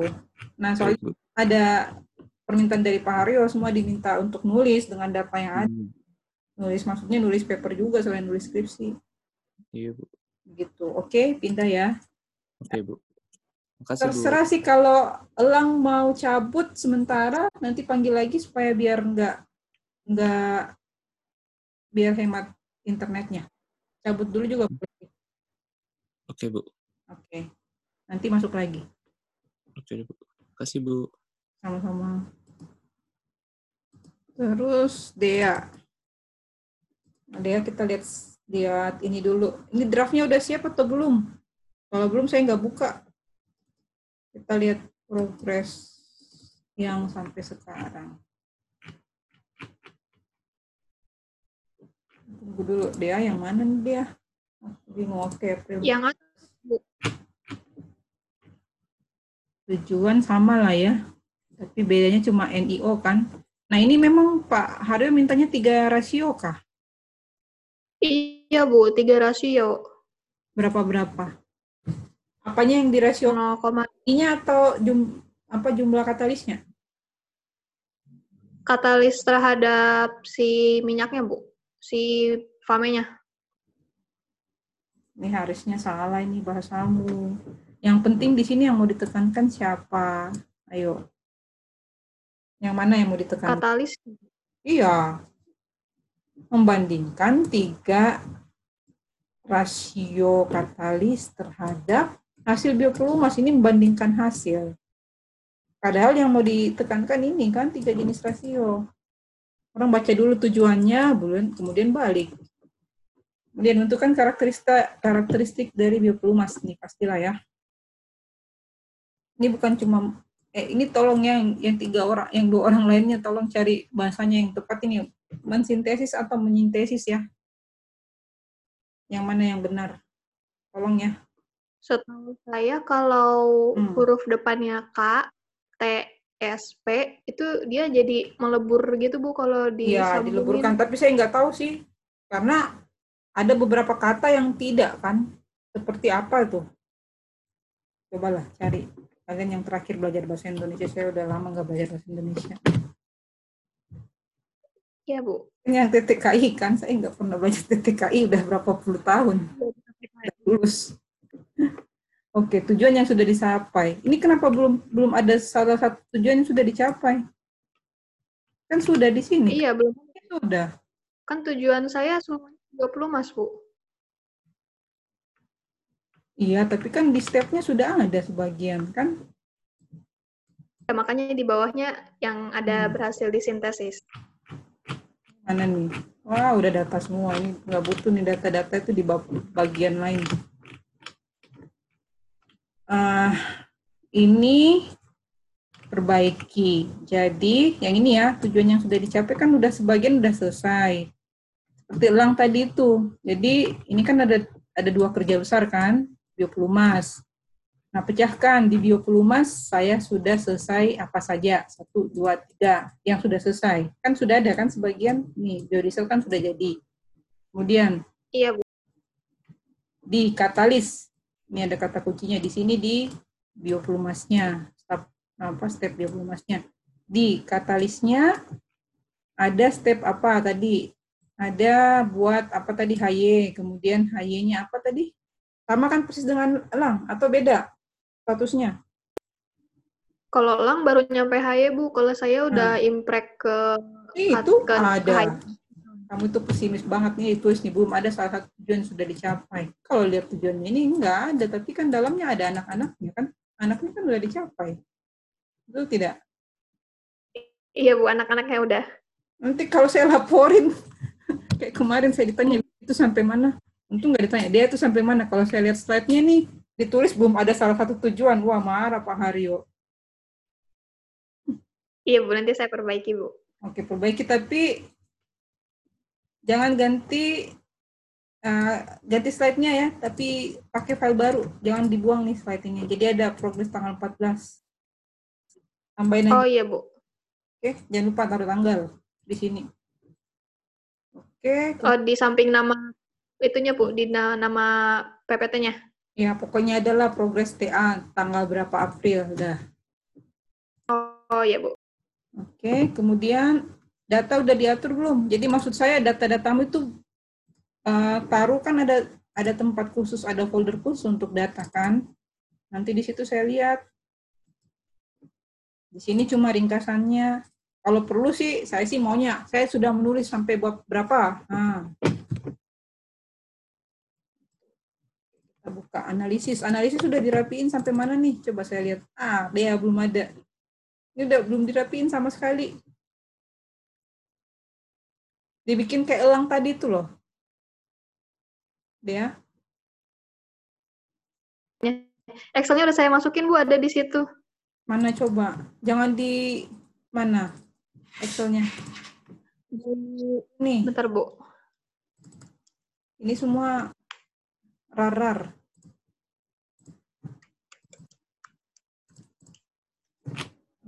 Nah, soalnya Baik, ada permintaan dari Pak Haryo, semua diminta untuk nulis dengan data yang ada. Hmm. Nulis maksudnya nulis paper juga selain nulis skripsi. Iya, Bu. Gitu. Oke, pindah ya. Oke, Bu. Makasih, Terserah Bu. sih kalau Elang mau cabut sementara, nanti panggil lagi supaya biar nggak nggak biar hemat internetnya. Cabut dulu juga boleh. Oke, Bu. Oke. Nanti masuk lagi. Oke, Bu. Kasih, Bu. Sama-sama. Terus Dea. Dea kita lihat lihat ini dulu. Ini draftnya udah siap atau belum? Kalau belum saya nggak buka. Kita lihat progres yang sampai sekarang. Tunggu dulu dia yang mana nih dia? Bingung oke April. Yang Tujuan sama lah ya. Tapi bedanya cuma NIO kan. Nah ini memang Pak Haryo mintanya tiga rasio kah? Iya Iya, Bu. Tiga rasio. Berapa-berapa? Apanya yang dirasio? 0, nya atau jum, apa jumlah katalisnya? Katalis terhadap si minyaknya, Bu. Si famenya. Ini harusnya salah ini bahasamu. Yang penting di sini yang mau ditekankan siapa? Ayo. Yang mana yang mau ditekankan? Katalis. Iya. Membandingkan tiga rasio katalis terhadap hasil biopelumas ini membandingkan hasil. Padahal yang mau ditekankan ini kan tiga jenis rasio. Orang baca dulu tujuannya, kemudian balik. Kemudian menentukan karakteristik karakteristik dari biopelumas nih pastilah ya. Ini bukan cuma eh ini tolong yang yang tiga orang yang dua orang lainnya tolong cari bahasanya yang tepat ini mensintesis atau menyintesis ya. Yang mana yang benar? Tolong ya. Setahu saya kalau hmm. huruf depannya K, T, S, P itu dia jadi melebur gitu Bu kalau di Iya, dileburkan. Tapi saya nggak tahu sih. Karena ada beberapa kata yang tidak kan. Seperti apa itu? Cobalah cari. Kalian yang terakhir belajar bahasa Indonesia, saya udah lama nggak belajar bahasa Indonesia. Iya, Bu. Yang TTKI kan, saya nggak pernah belajar TTKI udah berapa puluh tahun. Lulus. Oke, tujuan yang sudah dicapai. Ini kenapa belum belum ada salah satu tujuan yang sudah dicapai? Kan sudah di sini. Iya, belum. Sudah. Kan tujuan saya semuanya 20, Mas, Bu. Iya, tapi kan di stepnya sudah ada sebagian, kan? Ya, makanya di bawahnya yang ada hmm. berhasil disintesis. Mana nih? Wah, udah data semua. Ini nggak butuh nih data-data itu di bagian lain uh, ini perbaiki. Jadi yang ini ya tujuan yang sudah dicapai kan udah sebagian udah selesai. Seperti elang tadi itu. Jadi ini kan ada ada dua kerja besar kan, biopelumas. Nah, pecahkan di biopelumas saya sudah selesai apa saja satu dua tiga yang sudah selesai kan sudah ada kan sebagian nih biodiesel kan sudah jadi kemudian iya bu di katalis ini ada kata kuncinya di sini di bioplumasnya, step apa step bioplumasnya. Di katalisnya ada step apa tadi? Ada buat apa tadi HY, kemudian HY-nya apa tadi? Sama kan persis dengan elang atau beda statusnya? Kalau elang baru nyampe HY, Bu. Kalau saya udah nah. imprek ke itu ada. HY kamu itu pesimis banget nih tulis nih. Belum ada salah satu tujuan yang sudah dicapai. Kalau lihat tujuannya ini enggak ada. Tapi kan dalamnya ada anak-anaknya kan. Anaknya kan udah dicapai. Itu tidak? Iya bu anak-anaknya udah. Nanti kalau saya laporin kayak kemarin saya ditanya itu sampai mana? Untung nggak ditanya dia itu sampai mana? Kalau saya lihat slide-nya nih ditulis belum ada salah satu tujuan. Wah marah Pak Haryo. Iya bu nanti saya perbaiki bu. Oke perbaiki. Tapi jangan ganti uh, ganti slide-nya ya, tapi pakai file baru. Jangan dibuang nih slide-nya. Jadi ada progres tanggal 14. Tambahin aja. Oh iya, Bu. Oke, jangan lupa taruh tanggal di sini. Oke. Oh, di samping nama itunya, Bu, di nama PPT-nya. Ya, pokoknya adalah progres TA tanggal berapa April, udah. Oh, iya, Bu. Oke, kemudian data udah diatur belum? Jadi maksud saya data-datamu itu uh, taruh kan ada ada tempat khusus, ada folder khusus untuk data kan. Nanti di situ saya lihat. Di sini cuma ringkasannya. Kalau perlu sih, saya sih maunya. Saya sudah menulis sampai berapa. Nah. Kita buka analisis. Analisis sudah dirapiin sampai mana nih? Coba saya lihat. Ah, dia belum ada. Ini udah belum dirapiin sama sekali dibikin kayak elang tadi itu loh. Dia. Excelnya udah saya masukin Bu, ada di situ. Mana coba? Jangan di mana Excelnya? Nih. Bentar Bu. Ini semua rarar.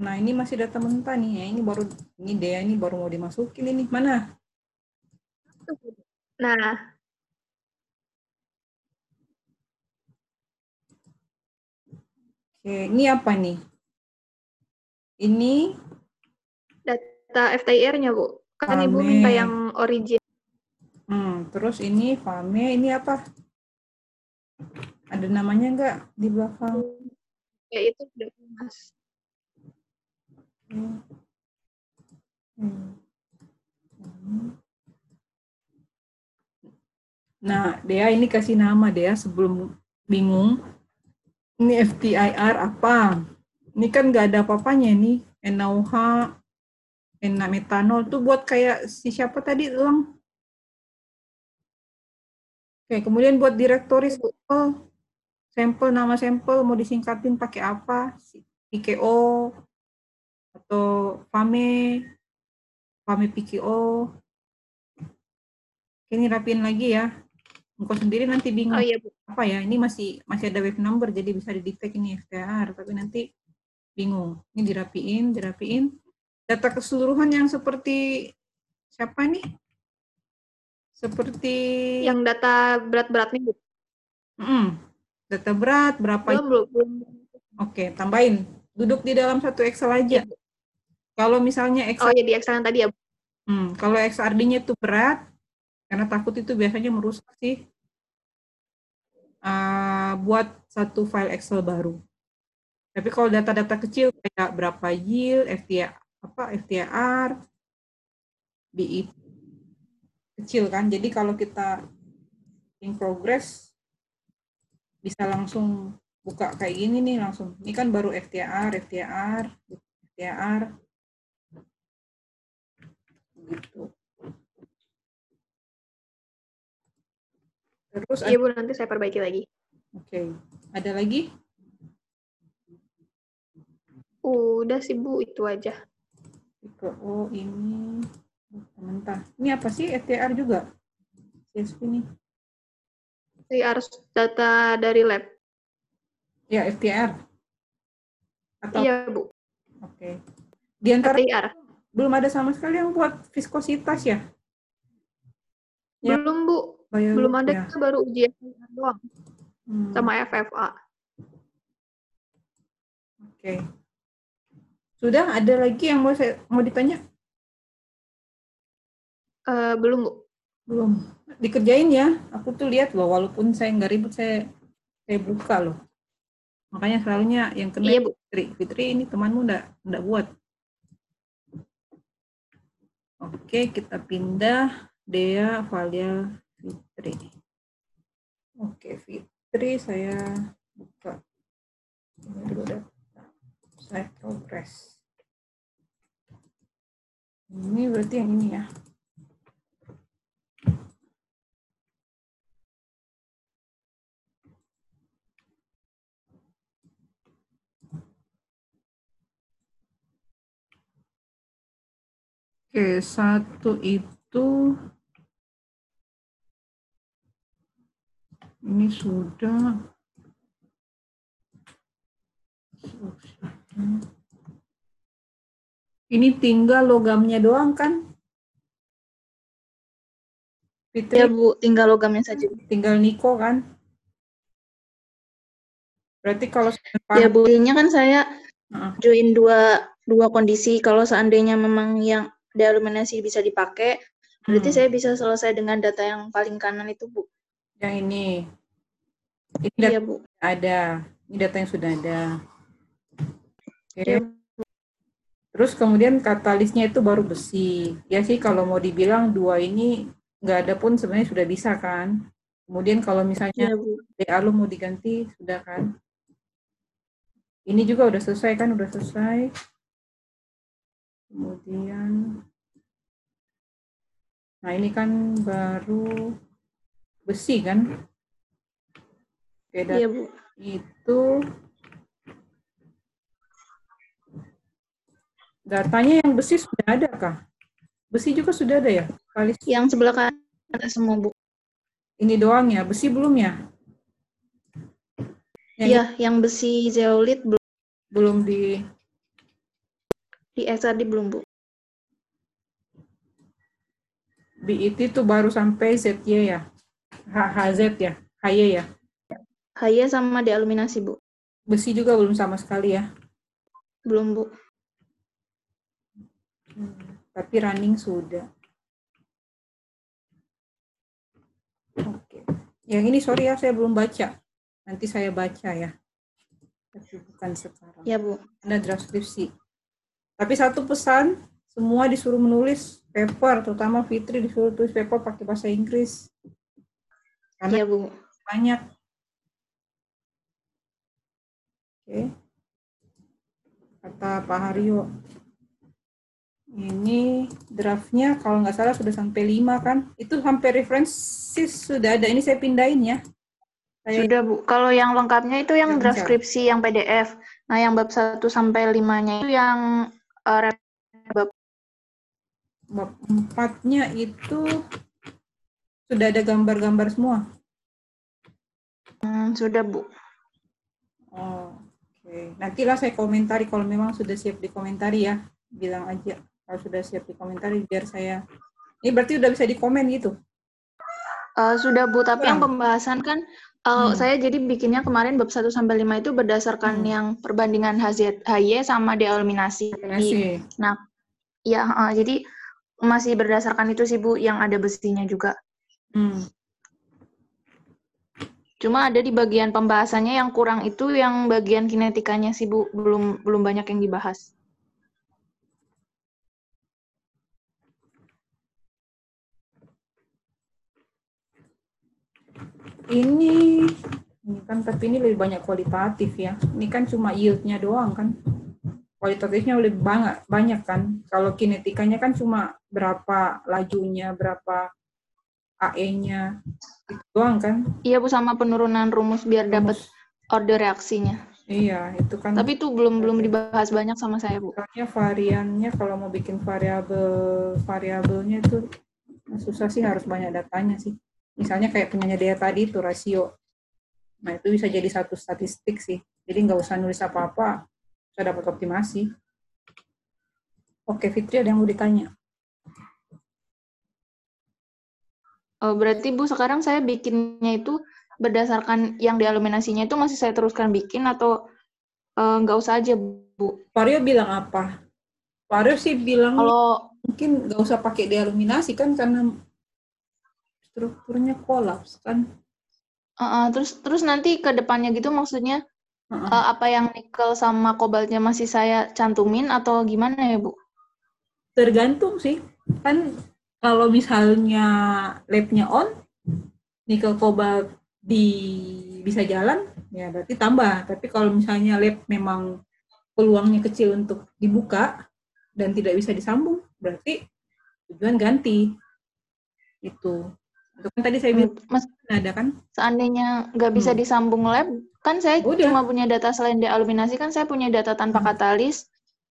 Nah, ini masih data mentah nih ya. Ini baru ini dia ini baru mau dimasukin ini. Mana? itu. Nah, Oke, ini apa nih? Ini data FTIR-nya, Bu. Kan Fame. Ibu minta yang origin. Hmm, terus ini Fame, ini apa? Ada namanya nggak di belakang? Ya, itu sudah Mas. Hmm. Hmm. hmm. Nah, Dea ini kasih nama Dea sebelum bingung. Ini FTIR apa? Ini kan nggak ada apa-apanya nih. NaOH, N metanol tuh buat kayak si siapa tadi ulang? Oke, kemudian buat direktori sampel, sampel nama sampel mau disingkatin pakai apa? PKO atau FAME, FAME PKO. Ini rapiin lagi ya. Engkau sendiri nanti bingung oh, iya, Bu. apa ya, ini masih masih ada wave number jadi bisa didetect ini FTR, tapi nanti bingung. Ini dirapiin, dirapiin. Data keseluruhan yang seperti siapa nih? Seperti yang data berat-berat nih, Bu. Hmm, data berat berapa? Belum, belum. Oke, tambahin. Duduk di dalam satu Excel aja. Ya, kalau misalnya Excel Oh, ya di Excel yang tadi ya. Hmm, kalau XRD-nya itu berat, karena takut itu biasanya merusak sih uh, buat satu file Excel baru. Tapi kalau data-data kecil kayak berapa yield, FTR, apa FTR, BI kecil kan. Jadi kalau kita in progress bisa langsung buka kayak gini nih langsung. Ini kan baru FTR, FTR, FTR. Gitu. Terus Iya, Bu, nanti saya perbaiki lagi. Oke. Okay. Ada lagi? Udah sih, Bu, itu aja. Oh, ini mentah. Ini apa sih? FTR juga? CSP ini. harus data dari lab. Ya, FTR. Atau... Iya, Bu. Oke. Okay. Di antara FTR. belum ada sama sekali yang buat viskositas ya? Belum, Bu. Bayar Belum ada, ya. kita baru ujian doang. Hmm. Sama FFA. Oke. Okay. Sudah ada lagi yang mau saya mau ditanya? Uh, belum, Bu. Belum. Dikerjain ya. Aku tuh lihat loh, walaupun saya nggak ribut, saya saya buka loh. Makanya selalunya yang kena iya, Bu. Fitri. Fitri ini temanmu nggak nggak buat. Oke, kita pindah. Dea, Valia, Fitri. Oke, Fitri saya buka. Ini dulu data. Saya progress. Ini berarti yang ini ya. Oke, satu itu ini sudah ini tinggal logamnya doang kan Fitri, ya Bu, tinggal logamnya saja. Tinggal Niko kan? Berarti kalau ya Bu, ini kan saya uh. join dua dua kondisi. Kalau seandainya memang yang dealuminasi bisa dipakai, berarti hmm. saya bisa selesai dengan data yang paling kanan itu Bu. Yang ini. Ini data iya, Bu. ada. Ini data yang sudah ada. Oke. Okay. Terus kemudian katalisnya itu baru besi. Ya sih kalau mau dibilang dua ini nggak ada pun sebenarnya sudah bisa kan. Kemudian kalau misalnya ya, DA lu mau diganti sudah kan. Ini juga udah selesai kan, udah selesai. Kemudian Nah, ini kan baru besi kan? Oke, dan iya, Bu. itu datanya yang besi sudah ada kah? Besi juga sudah ada ya? Kali yang sebelah kanan ada semua, Bu. Ini doang ya? Besi belum ya? Iya, yang besi zeolit belum. Belum di... Di SRD belum, Bu. BIT itu baru sampai ZY ya? HZ ya? HY ya? HY sama dealuminasi, Bu. Besi juga belum sama sekali ya? Belum, Bu. Hmm, tapi running sudah. Oke. Yang ini sorry ya, saya belum baca. Nanti saya baca ya. Tapi bukan sekarang. Ya, Bu. Ada draft skripsi. Tapi satu pesan, semua disuruh menulis paper, terutama Fitri disuruh tulis paper pakai bahasa Inggris. Karena ya, Bu. banyak. Oke. Kata Pak Haryo. Ini draftnya kalau nggak salah sudah sampai lima kan? Itu sampai referensi sudah ada. Ini saya pindahin ya. Saya... Sudah, Bu. Kalau yang lengkapnya itu yang draft skripsi yang PDF. Nah, yang bab 1 sampai 5-nya itu yang uh, bab bab 4-nya itu sudah ada gambar-gambar semua. Hmm, sudah, Bu. Oh, oke. Okay. Nantilah saya komentari kalau memang sudah siap dikomentari ya. Bilang aja kalau sudah siap dikomentari biar saya ini berarti udah bisa dikomen gitu. Uh, sudah Bu, tapi Bang. yang pembahasan kan uh, hmm. saya jadi bikinnya kemarin bab 1 sampai 5 itu berdasarkan hmm. yang perbandingan HZ HY sama deeliminasi. Nah, ya uh, jadi masih berdasarkan itu sih Bu yang ada besinya juga. Hmm. Cuma ada di bagian pembahasannya yang kurang itu yang bagian kinetikanya sih Bu belum belum banyak yang dibahas. Ini ini kan tapi ini lebih banyak kualitatif ya. Ini kan cuma yieldnya doang kan kualitatifnya lebih banyak banyak kan kalau kinetikanya kan cuma berapa lajunya berapa AE-nya itu doang kan? Iya bu sama penurunan rumus biar dapat order reaksinya. Iya itu kan tapi itu belum belum dibahas banyak sama saya bu. Soalnya variannya kalau mau bikin variabel variabelnya itu susah sih harus banyak datanya sih. Misalnya kayak penyanyi daya tadi itu rasio. Nah itu bisa jadi satu statistik sih. Jadi nggak usah nulis apa-apa saya dapat optimasi. Oke, Fitri ada yang mau ditanya? Oh, berarti Bu sekarang saya bikinnya itu berdasarkan yang dialuminasinya itu masih saya teruskan bikin atau uh, nggak usah aja Bu? Vario bilang apa? Vario sih bilang kalau mungkin nggak usah pakai dialuminasi kan karena strukturnya kolaps kan. Uh, uh, terus terus nanti ke depannya gitu maksudnya Uh, apa yang nikel sama kobaltnya masih saya cantumin atau gimana ya Bu? Tergantung sih. Kan kalau misalnya labnya on, nikel kobalt di bisa jalan, ya berarti tambah. Tapi kalau misalnya lab memang peluangnya kecil untuk dibuka dan tidak bisa disambung, berarti tujuan ganti. Itu. Itu kan tadi saya bilang Mas, ada kan? Seandainya nggak bisa hmm. disambung lab, kan saya Udah. cuma punya data selain dealuminasi kan saya punya data tanpa hmm. katalis,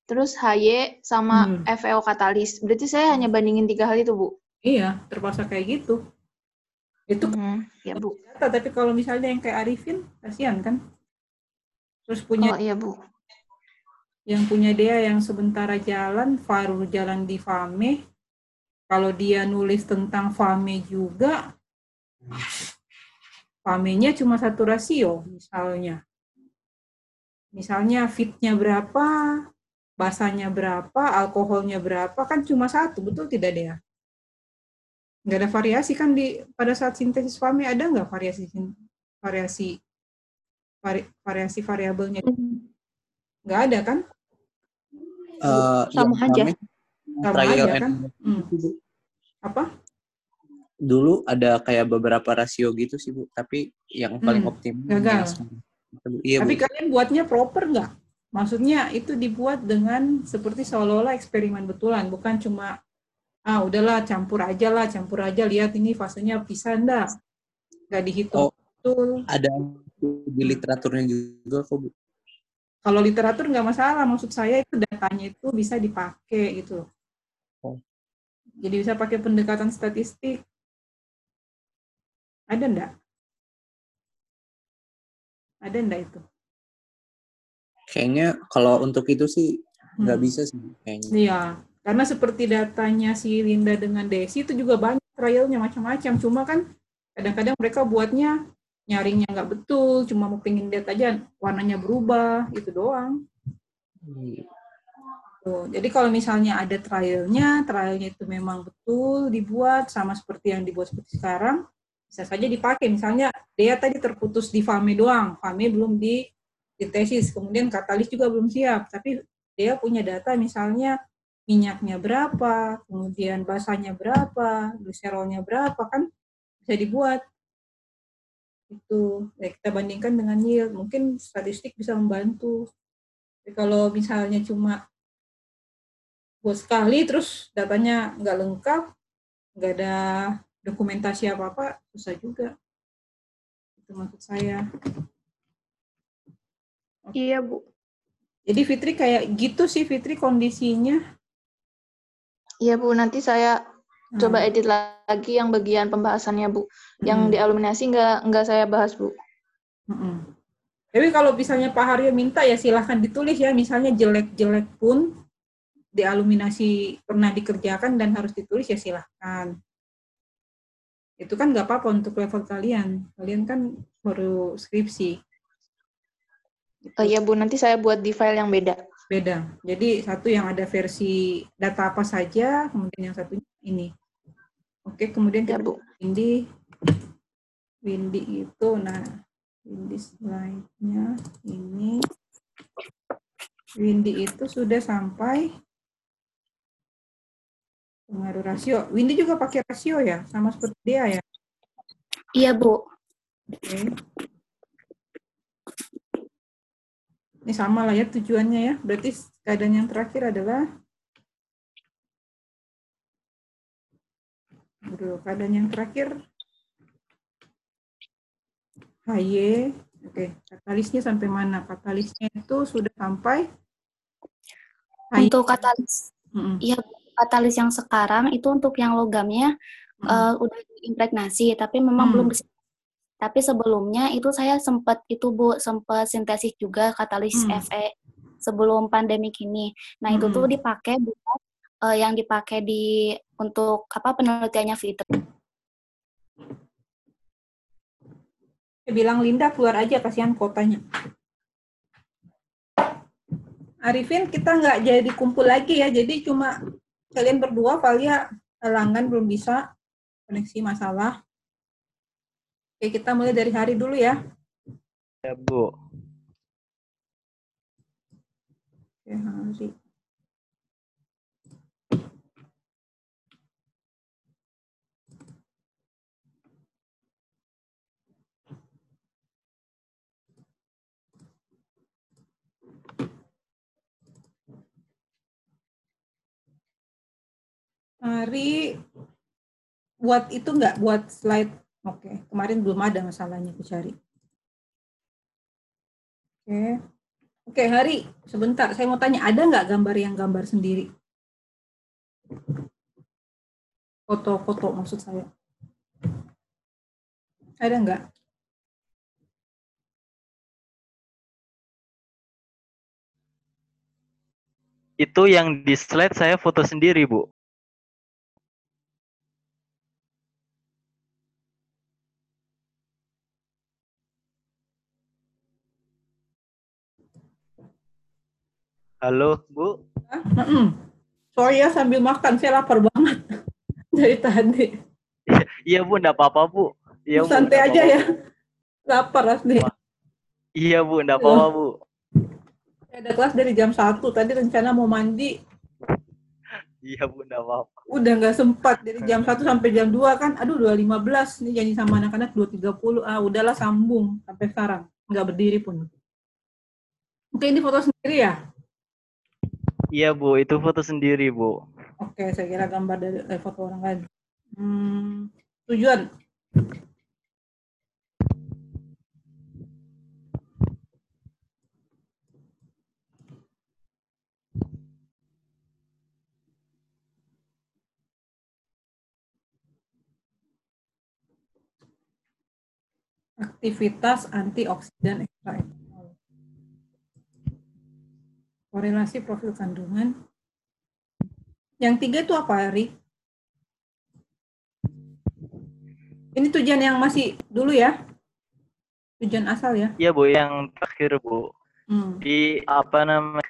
terus HY sama hmm. FEO katalis. Berarti saya hanya bandingin tiga hal itu, Bu. Iya, terpaksa kayak gitu. Itu hmm. ya, Bu. Data, tapi kalau misalnya yang kayak Arifin, kasihan kan? Terus punya Oh, iya, Bu. Yang punya dia yang sementara jalan, Farul jalan di Fame, kalau dia nulis tentang fame juga, famenya cuma satu rasio misalnya. Misalnya fitnya berapa, basanya berapa, alkoholnya berapa, kan cuma satu, betul tidak dia? Nggak ada variasi kan di pada saat sintesis fame ada nggak variasi variasi vari, variasi variabelnya? Nggak ada kan? Uh, sama aja sama aja kan hmm. apa dulu ada kayak beberapa rasio gitu sih bu tapi yang paling hmm. optimal gagal iya, tapi bu. kalian buatnya proper nggak maksudnya itu dibuat dengan seperti seolah-olah eksperimen betulan bukan cuma ah udahlah campur aja lah campur aja lihat ini fasenya bisa enggak nggak dihitung oh, betul ada di literaturnya juga kok bu kalau literatur nggak masalah maksud saya itu datanya itu bisa dipakai gitu jadi bisa pakai pendekatan statistik. Ada enggak? Ada enggak itu? Kayaknya kalau untuk itu sih nggak hmm. bisa sih kayaknya. Iya, karena seperti datanya si Linda dengan Desi itu juga banyak trialnya macam-macam. Cuma kan kadang-kadang mereka buatnya nyaringnya nggak betul, cuma mau pengen lihat aja warnanya berubah, itu doang. Tuh, jadi kalau misalnya ada trialnya, trialnya itu memang betul dibuat sama seperti yang dibuat seperti sekarang, bisa saja dipakai. Misalnya dia tadi terputus di FAME doang, FAME belum di, di tesis, kemudian katalis juga belum siap, tapi dia punya data misalnya minyaknya berapa, kemudian basanya berapa, glycerolnya berapa, kan bisa dibuat. Itu ya kita bandingkan dengan yield. Mungkin statistik bisa membantu. Tapi kalau misalnya cuma buat sekali terus datanya nggak lengkap nggak ada dokumentasi apa apa susah juga. Itu maksud saya iya bu jadi Fitri kayak gitu sih Fitri kondisinya iya bu nanti saya Coba hmm. edit lagi yang bagian pembahasannya Bu. Yang hmm. dialuminasi nggak nggak saya bahas Bu. Hmm. Tapi kalau misalnya Pak Haryo minta ya silahkan ditulis ya. Misalnya jelek-jelek pun dialuminasi pernah dikerjakan dan harus ditulis ya silahkan. Itu kan nggak apa-apa untuk level kalian. Kalian kan baru skripsi. Oh iya Bu, nanti saya buat di file yang beda. Beda. Jadi satu yang ada versi data apa saja, kemudian yang satunya ini. Oke, kemudian ya, Bu. Windy. Windy itu, nah, Windy slide-nya ini. Windy itu sudah sampai pengaruh rasio. Windy juga pakai rasio ya, sama seperti dia ya? Iya, Bu. Oke. Ini sama lah ya tujuannya ya. Berarti keadaan yang terakhir adalah Bro, keadaan yang terakhir HY. Oke, katalisnya sampai mana? Katalisnya itu sudah sampai Untuk katalis. Iya, mm -hmm. katalis yang sekarang itu untuk yang logamnya mm -hmm. uh, udah diimpregnasi, tapi memang mm belum tapi sebelumnya itu saya sempat itu Bu, sempat sintesis juga katalis hmm. FE sebelum pandemi ini. Nah, hmm. itu tuh dipakai buat uh, yang dipakai di untuk apa penelitiannya Fitri. Bilang Linda keluar aja kasihan kotanya. Arifin kita nggak jadi kumpul lagi ya, jadi cuma kalian berdua Valia Langgan belum bisa koneksi masalah. Oke kita mulai dari hari dulu ya. Ya Bu. Oke hari. Mari buat itu enggak buat slide. Oke, kemarin belum ada masalahnya aku cari. Oke. Oke, Hari, sebentar. Saya mau tanya, ada nggak gambar yang gambar sendiri? Foto-foto maksud saya. Ada nggak? Itu yang di slide saya foto sendiri, Bu. Halo, Bu. Sorry ya sambil makan, saya lapar banget dari tadi. Iya, Bu, enggak apa-apa, Bu. Iya, Bu. Santai aja ya. Lapar asli. Iya, Bu, enggak apa-apa, Bu. Saya ada kelas dari jam 1, tadi rencana mau mandi. Iya, Bu, enggak apa-apa. Udah nggak sempat dari jam 1 sampai jam 2 kan. Aduh, 2.15 nih janji sama anak-anak 2.30. Ah, udahlah sambung sampai sekarang. Nggak berdiri pun. Oke, ini foto sendiri ya? Iya Bu, itu foto sendiri Bu. Oke, saya kira gambar dari eh, foto orang lain. Hmm, tujuan. Aktivitas antioksidan ekstra korelasi profil kandungan. Yang tiga itu apa, Ari? Ini tujuan yang masih dulu ya. tujuan asal ya? Iya Bu, yang terakhir Bu. Hmm. Di apa namanya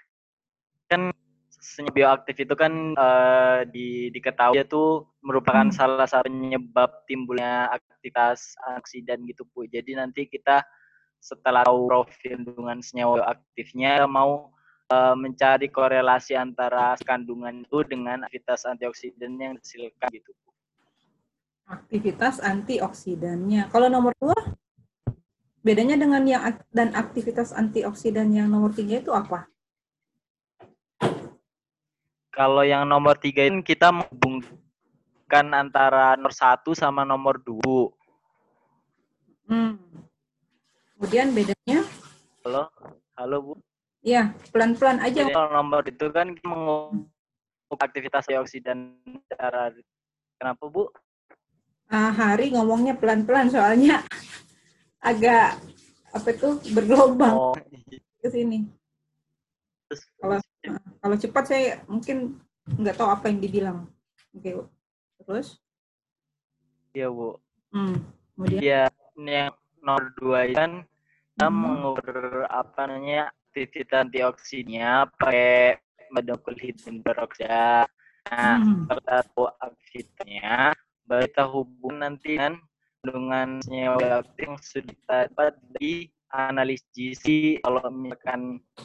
kan senyawa bioaktif itu kan uh, di diketahui itu merupakan hmm. salah satu penyebab timbulnya aktivitas oksidan gitu Bu. Jadi nanti kita setelah tahu profil kandungan senyawa bioaktifnya mau uh, mencari korelasi antara kandungan itu dengan aktivitas antioksidan yang dihasilkan gitu. Aktivitas antioksidannya. Kalau nomor dua, bedanya dengan yang dan aktivitas antioksidan yang nomor tiga itu apa? Kalau yang nomor tiga itu kita menghubungkan antara nomor satu sama nomor dua. Hmm. Kemudian bedanya? Halo, halo Bu. Iya, pelan-pelan aja. Jadi kalau nomor itu kan mengubah aktivitas antioksidan darah. Kenapa Bu? uh, hari ngomongnya pelan-pelan soalnya agak apa itu bergelombang oh. ke sini. Kalau kalau cepat saya mungkin nggak tahu apa yang dibilang. Oke, Bu. Terus? Iya, Bu. Hmm. Kemudian? Iya, yang nomor dua kan kita hmm. mengukur apa namanya aktivitas antioksidannya pakai medokul hidrogen peroksida. Nah, hmm. tahu aktivitasnya, kita hubung nanti kan dengan senyawa aktif yang sudah dapat di analis GC kalau misalkan